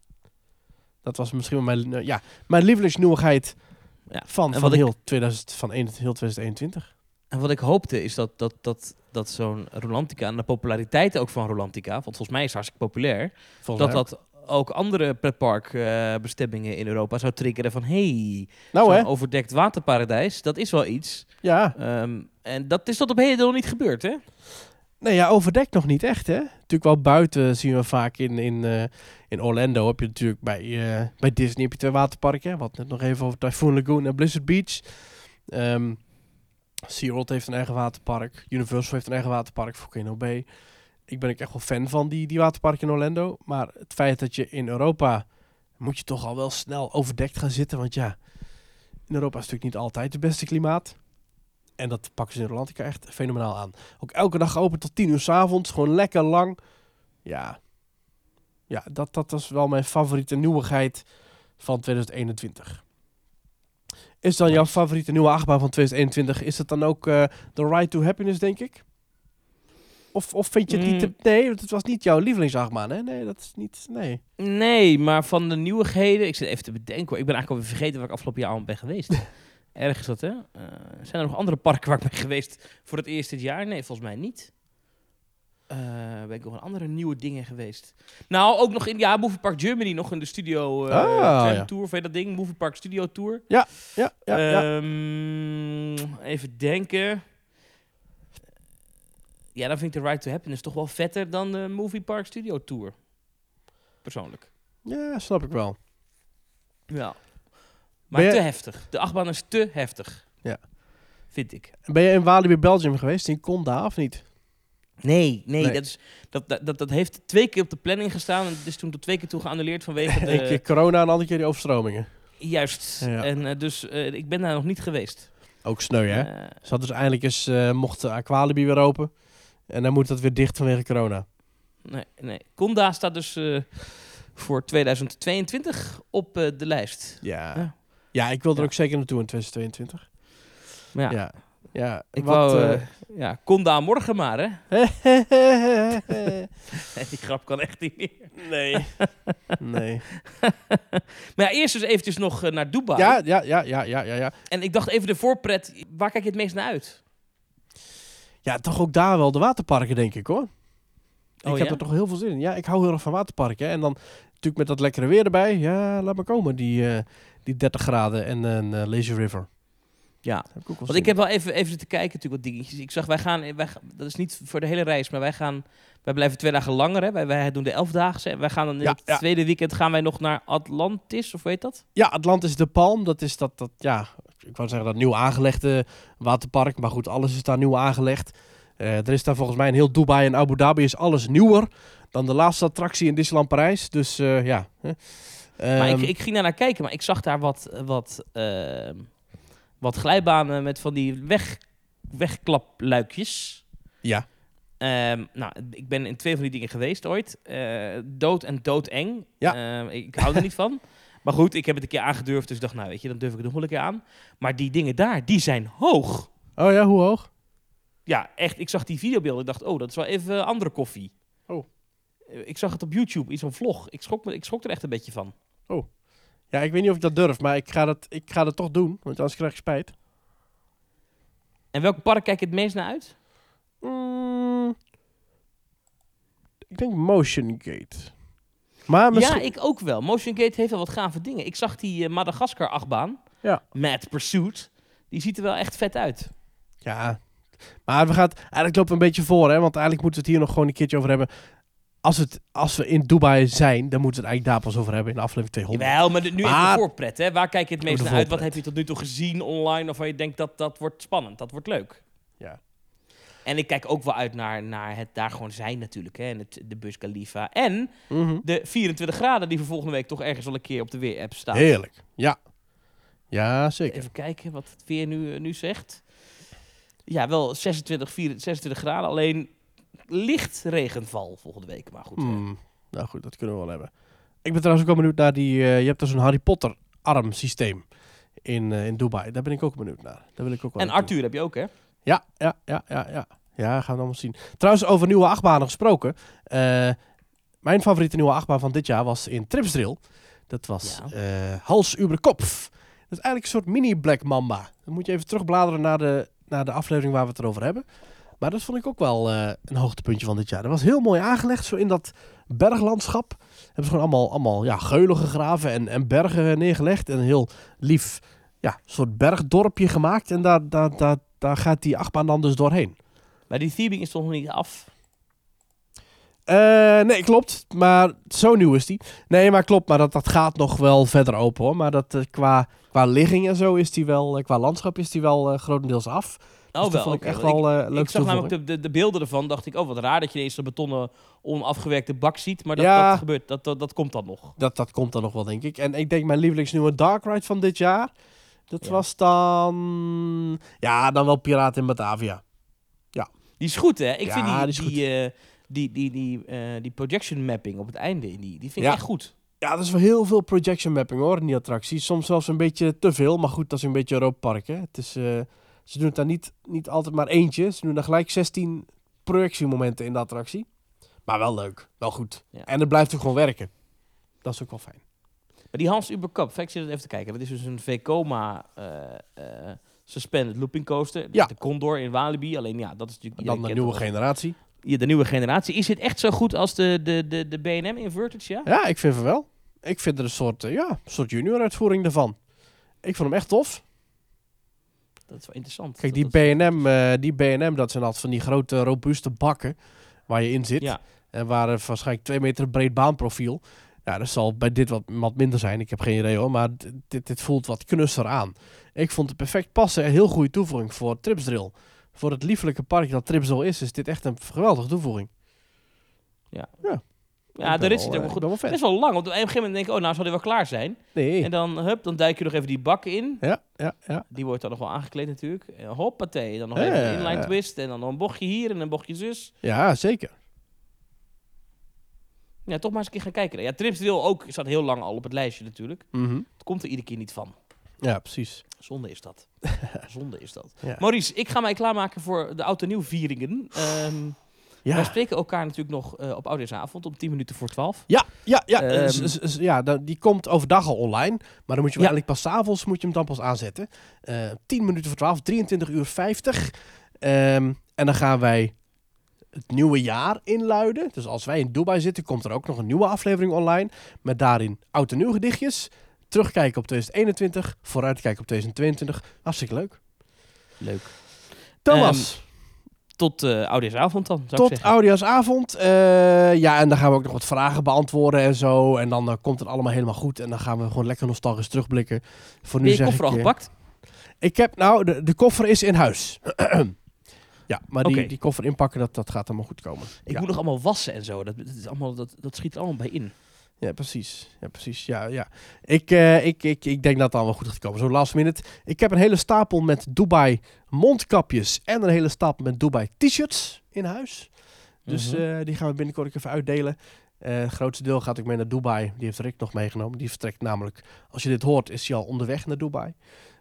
Dat was misschien mijn, eh, ja, mijn lievelingsnieuwigheid Ja, van, van, ik- heel, 2000, van een- heel 2021. En wat ik hoopte is dat, dat, dat, dat zo'n Rolantica en de populariteit ook van Rolantica, want volgens mij is het hartstikke populair, Volgens dat dat ook andere pretparkbestemmingen in Europa zou triggeren van hey. Nou hè? overdekt waterparadijs, dat is wel iets. Ja. Ehm, en dat is tot op heden nog niet gebeurd, hè? Nee, ja, overdekt nog niet echt, hè? Natuurlijk wel buiten zien we vaak in, in, eh, in Orlando. Heb je natuurlijk bij, eh, bij Disney heb je twee waterparken. Wat net nog even over Typhoon Lagoon en Blizzard Beach. Ehm SeaWorld heeft een eigen waterpark. Universal heeft een eigen waterpark, Volcano Bay. Ik ben ook echt wel fan van die, die waterparken in Orlando. Maar het feit dat je in Europa... moet je toch al wel snel overdekt gaan zitten. Want ja, in Europa is natuurlijk niet altijd het beste klimaat. En dat pakken ze in Rolantica echt fenomenaal aan. Ook elke dag open tot 10 uur s avonds. Gewoon lekker lang. Ja, ja dat, dat was wel mijn favoriete nieuwigheid van 2021. Is dan jouw favoriete nieuwe achtbaan van 2021? Is het dan ook eh The Ride to Happiness, denk ik? Of, of vind je het niet te... Mm. Nee, want het was niet jouw lievelingsachtbaan, hè? Nee, dat is niet... Nee. Nee, maar van de nieuwigheden, ik zit even te bedenken, hoor. ik ben eigenlijk alweer vergeten waar ik afgelopen jaar al ben geweest. Erg is dat, hè? Eh, zijn er nog andere parken waar ik ben geweest voor het eerst dit jaar? Nee, volgens mij niet. Eh ben ik nog een andere nieuwe dingen geweest? Nou, ook nog in ja, Movie Park Germany, nog in de studio eh Ah, ja. tour, of dat ding? Movie Park Studio Tour. Ja, ja, ja. Ehm, even denken. Ja, dan vind ik de Ride to Happiness toch wel vetter dan de Movie Park Studio Tour. Persoonlijk. ja, snap ik wel. Ja. Maar je- te heftig. De achtbaan is te heftig. Ja. Vind ik. Ben je in Walibi Belgium geweest? In Conda, of niet? Nee, nee, Nee. Dat, is, dat, dat, dat, heeft twee keer op de planning gestaan. En het is toen tot twee keer toe geannuleerd vanwege de... Eén keer corona en een andere keer die overstromingen. Juist. Ja. En eh, dus eh, ik ben daar nog niet geweest. Ook sneu, hè? Eh, Ze hadden dus eindelijk eens, mocht Aqualibi weer open. En dan moet dat weer dicht vanwege corona. nee, nee. Conda staat dus eh, voor 2022 op eh, de lijst. Ja. Ja. Ja, ik wil er Ja. ook zeker naartoe in 2022. Maar ja, Ja. Ja. ik wat, wou... eh, ja, Conda morgen maar, hè? Die grap kan echt niet meer. nee. nee. Maar ja, eerst dus eventjes nog naar Dubai. Ja, ja, ja, ja, ja, ja. En ik dacht even de voorpret. Waar kijk je het meest naar uit? Ja, toch ook daar wel de waterparken, denk ik, hoor. Oh, ik heb ja? er toch heel veel zin in. Ja, ik hou heel erg van waterparken. hè. En dan natuurlijk met dat lekkere weer erbij. Ja, laat maar komen, die, eh, die 30 graden en een eh, Lazy River. Ja. Ik Want zin ik heb wel even, even zitten kijken natuurlijk wat dingetjes. Ik zag, wij gaan, wij, dat is niet voor de hele reis, maar wij gaan, wij blijven twee dagen langer. Hè. Wij, wij doen de elfdaagse en wij gaan dan in Ja, het ja. tweede weekend gaan wij nog naar Atlantis, of weet dat? Ja, Atlantis de Palm, dat is dat, dat, ja, ik wou zeggen dat nieuw aangelegde waterpark. Maar goed, alles is daar nieuw aangelegd. Eh, er is daar volgens mij in heel Dubai en Abu Dhabi is alles nieuwer dan de laatste attractie in Disneyland Parijs. Dus eh, ja. maar ik, Ehm, ik ging daar naar kijken, maar ik zag daar wat, wat, ehm, wat glijbanen met van die weg, wegklapluikjes. Ja. Ehm, nou, ik ben in twee van die dingen geweest ooit. Eh, dood en doodeng. Ja. Ehm, ik hou er niet van. Maar goed, ik heb het een keer aangedurfd, dus ik dacht, nou weet je, dan durf ik het nog wel een keer aan. Maar die dingen daar, die zijn hoog. Oh ja, hoe hoog? Ja, echt. Ik zag die videobeelden. Ik dacht, oh, dat is wel even andere koffie. Oh. Eh, Ik zag het op YouTube, iets van vlog. Ik schrok, me, ik schrok er echt een beetje van. Ja, ik weet niet of ik dat durf, maar ik ga dat, ik ga dat toch doen, want anders krijg ik spijt. En welk park kijk je het meest naar uit? Mm, ik denk Motion Gate. Maar misschien... Ja, ik ook wel. Motion Gate heeft wel wat gave dingen. Ik zag die eh, Madagaskar-achtbaan, Ja. Mad Pursuit. Die ziet er wel echt vet uit. Ja, maar we gaan eigenlijk lopen we een beetje voor, hè? Want eigenlijk moeten we het hier nog gewoon een keertje over hebben. Als, het, als we in Dubai zijn, dan moeten we het eigenlijk daar pas over hebben in aflevering 200. Jawel, maar de- nu even Maar- de voorpret. Hè? Waar kijk je het meest de naar uit? Wat heb je tot nu toe gezien online? Of waar je denkt dat dat wordt spannend, dat wordt leuk. Ja. En ik kijk ook wel uit naar, naar het daar gewoon zijn natuurlijk. Hè? En het, de Bus Khalifa. En Mhm. de 24 graden die voor volgende week toch ergens wel een keer op de weer-app staat. Heerlijk. Ja. Ja, zeker. Even kijken wat het weer nu, nu zegt. Ja, wel 26, 24, 26 graden. Alleen licht regenval volgende week. Maar goed. Hmm, Nou goed, dat kunnen we wel hebben. Ik ben trouwens ook wel benieuwd naar die... eh, je hebt dus een Harry Potter arm systeem in, eh, in Dubai. Daar ben ik ook benieuwd naar. Daar wil ik ook wel En. Arthur heb je ook, hè? Ja, ja, ja, ja, ja. Ja, gaan we allemaal zien. Trouwens, over nieuwe achtbanen gesproken. eh, mijn favoriete nieuwe achtbaan van dit jaar was in Tripsdrill. Dat was Ja. Hals über Kopf. Dat is eigenlijk een soort mini Black Mamba. Dan moet je even terugbladeren naar de, naar de aflevering waar we het erover hebben. Maar dat vond ik ook wel eh, een hoogtepuntje van dit jaar. Dat was heel mooi aangelegd, zo in dat berglandschap. Hebben ze gewoon allemaal, allemaal ja, geulen gegraven en, en bergen neergelegd. En een heel lief ja, soort bergdorpje gemaakt. En daar, daar, daar, daar gaat die achtbaan dan dus doorheen. Maar die theming is toch nog niet af? Eh, nee, klopt. Maar zo nieuw is die. Nee, maar klopt. Maar dat, dat gaat nog wel verder open hoor. Maar dat, eh, qua, qua ligging en zo is die wel, qua landschap is die wel grotendeels af. Oh, dus dat vond ik echt wel eh Ik, leuk ik zag namelijk de, de, de beelden ervan. Dacht ik, oh wat raar dat je ineens een betonnen onafgewerkte bak ziet. Maar dat, Ja. dat gebeurt, dat, dat, dat komt dan nog. Dat, dat komt dan nog wel, denk ik. En ik denk mijn lievelingsnieuwe Dark Ride van dit jaar. Dat Ja. was dan... Ja, dan wel Piraten in Batavia. Die is goed, hè? Ik Ja, vind die, die is die, eh, die, die, die, eh, die projection mapping op het einde, die, die vind ik Ja. echt goed. Ja, dat is wel heel veel projection mapping hoor, in die attractie. Soms zelfs een beetje te veel, maar goed, dat is een beetje Europa Park, hè. Het is, ze doen het daar niet, niet altijd maar eentje. Ze doen daar gelijk 16 projectiemomenten in de attractie. Maar wel leuk, wel goed. Ja. En het blijft ook gewoon werken. Dat is ook wel fijn. Maar die Hans Uber Cup, ik zit even te kijken. Dat is dus een Vekoma eh eh suspended looping coaster. Ja. De Condor in Walibi. Alleen ja, dat is natuurlijk... Dan de nieuwe generatie. Ja, de nieuwe generatie. Is dit echt zo goed als de, de, de, de B&M Inverted, ja? Ja, ik vind het wel. Ik vind er een soort, eh, ja, soort junior uitvoering ervan. Ik vond hem echt tof. Dat is wel interessant. Kijk, die B&M, eh, die B&M, dat zijn altijd van die grote, robuuste bakken waar je in zit. Ja. En waar er waarschijnlijk twee meter breed baanprofiel. Ja, dat zal bij dit wat, wat minder zijn. Ik heb geen idee hoor, maar dit, dit voelt wat knusser aan. Ik vond het perfect passen. Een heel goede toevoeging voor Tripsdrill. Voor het liefelijke park dat Tripsdrill is, is dit echt een geweldige toevoeging. Ja, Ik de rit eh, ook wel goed. fan. Best wel lang. Want op een gegeven moment denk ik, oh, nou zal die wel klaar zijn. Nee. En dan, hup, dan duik je nog even die bak in. Ja, ja, ja. Die wordt dan nog wel aangekleed natuurlijk. En hoppatee. Dan nog Ja, even ja, een inline ja. twist. En dan nog een bochtje hier en een bochtje zus. Ja, zeker. Ja, toch maar eens een keer gaan kijken. Ja, Tripsdrill ook staat heel lang al op het lijstje natuurlijk. Mhm. Het komt er iedere keer niet van. Ja, precies. Zonde is dat. Zonde is dat. Ja. Maurice, ik ga mij klaarmaken voor de oud en nieuw vieringen. Ehm, Wij Ja, spreken elkaar natuurlijk nog eh, op Oudejaarsavond om 10 minuten voor 12. ja, ja, ja, Ehm, s- s- s- ja die komt overdag al online. Maar dan moet je Ja. eigenlijk pas 's avonds moet je hem dan pas aanzetten. Eh 10 minuten voor 12, 23 uur 50. Ehm, en dan gaan wij het nieuwe jaar inluiden. Dus als wij in Dubai zitten, komt er ook nog een nieuwe aflevering online. Met daarin oud en nieuw gedichtjes. Terugkijken op 2021, vooruitkijken op 2022. Hartstikke leuk. Leuk. Thomas, Tot eh Oudejaarsavond dan, zou tot oudejaarsavond. Eh, ja, en dan gaan we ook nog wat vragen beantwoorden en zo. En dan eh, komt het allemaal helemaal goed. En dan gaan we gewoon lekker nostalgisch terugblikken. Voor nu Ben je zeg koffer al ik, gepakt? Ik heb, nou, de, de koffer is in huis. ja, maar die, die koffer inpakken, dat, dat gaat allemaal goed komen. Ik ja. moet nog allemaal wassen en zo. Dat, dat, is allemaal, dat, dat schiet er allemaal bij in. Ja, precies. Ja, precies. Ja, ja. Ik, eh, ik, ik, ik denk dat het allemaal goed gaat komen. Zo last minute. Ik heb een hele stapel met Dubai mondkapjes en een hele stapel met Dubai t-shirts in huis. Dus Mhm. eh, die gaan we binnenkort even uitdelen. Eh, het grootste deel gaat ook mee naar Dubai. Die heeft Rick nog meegenomen. Die vertrekt namelijk, als je dit hoort, is hij al onderweg naar Dubai.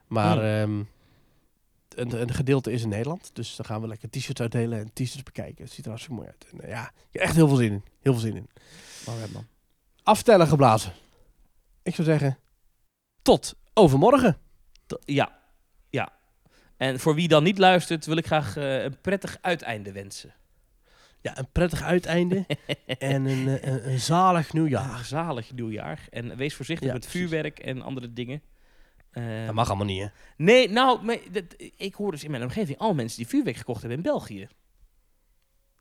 Maar Hmm. ehm, een, een gedeelte is in Nederland. Dus dan gaan we lekker t-shirts uitdelen en t-shirts bekijken. Het ziet er hartstikke mooi uit. En, ja, ik heb echt heel veel zin in. Heel veel zin in. Alright, man. Aftellen geblazen. Ik zou zeggen, tot overmorgen. Ja, ja. En voor wie dan niet luistert, wil ik graag eh, een prettig uiteinde wensen. Ja, een prettig uiteinde en een, eh, een, een zalig nieuwjaar. Een zalig nieuwjaar. En wees voorzichtig Ja, met precies. vuurwerk en andere dingen. Eh, Dat mag allemaal niet, hè? Nee, nou, maar dat- ik hoor dus in mijn omgeving al mensen die vuurwerk gekocht hebben in België.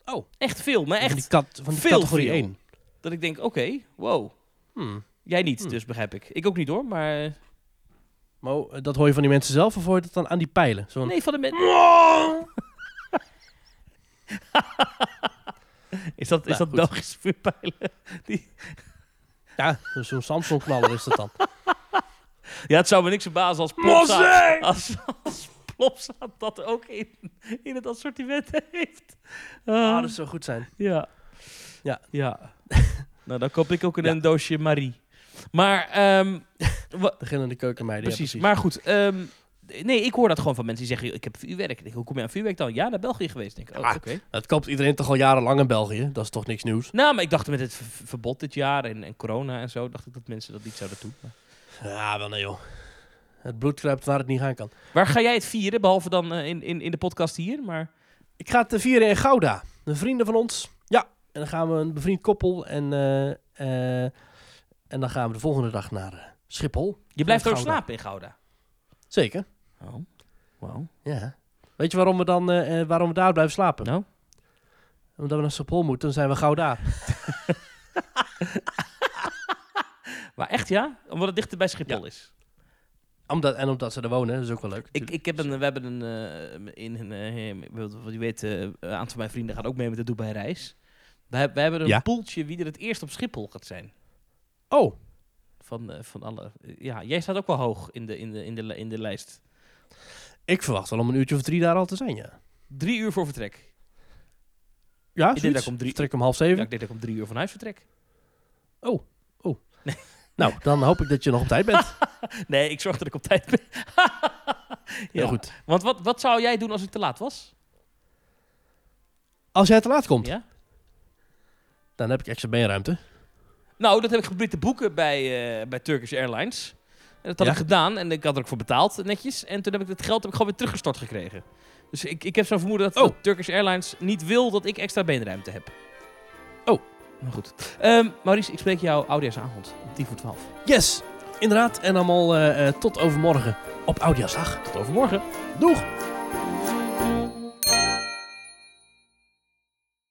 Oh. Echt veel, maar Van die, echt kat, van die veel, categorie veel. 1. Dat ik denk, oké, wow. Hmm. Jij niet, Hmm. dus begrijp ik. Ik ook niet hoor, maar... eh, Maar oh, dat hoor je van die mensen zelf of hoor je dat dan aan die pijlen? Zo'n... Nee, van de mensen... is dat, is Nou, dat. Belgische vuurpijlen? Ja, zo'n Samsung-knaller is dat dan. Ja, het zou me niks verbazen als Plopsa, als, als Plopsa dat ook in, in het assortiment heeft. Ah, Ah, dat zou goed zijn. ja. Ja. Ja. nou, dan koop ik ook een, doosje Marie. Maar, ehm, wa- Beginnende keukenmeiden. ja, precies. Maar goed, ehm, nee, ik hoor dat gewoon van mensen die zeggen, ik heb vuurwerk. Ik denk, hoe kom je aan vuurwerk dan? Ja, naar België geweest. Ik denk, oh, Ah. oké. Dat koopt iedereen toch al jarenlang in België? Dat is toch niks nieuws? Nou, maar ik dacht met het verbod dit jaar en, en corona en zo, dacht ik dat mensen dat niet zouden doen. Maar- Ja, wel nee joh. Het bloed kruipt waar het niet gaan kan. Waar ga jij het vieren, behalve dan eh, in, in, in de podcast hier? Maar Ik ga het eh, vieren in Gouda. Een vrienden van ons. En dan gaan we een bevriend koppel. En, eh, eh, en dan gaan we de volgende dag naar eh, Schiphol. je blijft ook slapen in Gouda. Zeker. Oh, wauw. Ja. Weet je waarom we dan waarom we daar blijven slapen? Nou? Omdat we naar Schiphol moeten, dan zijn we gauw daar. Maar echt ja? Omdat het dichter bij Schiphol is. Omdat, en omdat ze er wonen, dat is ook wel leuk. Ik, ik heb een, we hebben een, in een, wat je weet, een aantal van mijn vrienden gaat ook mee met de Dubai reis. We, heb- we hebben een Ja. poeltje wie er het eerst op Schiphol gaat zijn. Oh, Van, eh, van alle, ja, jij staat ook wel hoog in de, in, de, in, de, in de lijst. ik verwacht wel om een uurtje of drie daar al te zijn, ja. Drie uur voor vertrek. Ja, denk dat ik om drie- Vertrek om half Ja, zeven. ik denk dat ik om drie uur van huis vertrek. Nou, dan hoop ik dat je nog op tijd bent. Nee, ik zorg dat ik op tijd ben. Heel goed. Want wat, wat zou jij doen als ik te laat was? Als jij te laat komt, Ja? Dan heb ik extra beenruimte. Nou, dat heb ik geprobeerd te boeken bij, eh, bij Turkish Airlines. En dat had Ja? ik gedaan en ik had er ook voor betaald, netjes. En toen heb ik het geld heb ik gewoon weer teruggestort gekregen. Dus ik, ik heb zo'n vermoeden dat, Oh. dat Turkish Airlines niet wil dat ik extra beenruimte heb. Oh. Maar goed. Ehm, Maurice, ik spreek jou oudejaarsavond om 10 voor 12. Yes, inderdaad. En allemaal eh, eh, tot overmorgen op Oudjaarsdag. Tot overmorgen. Doeg!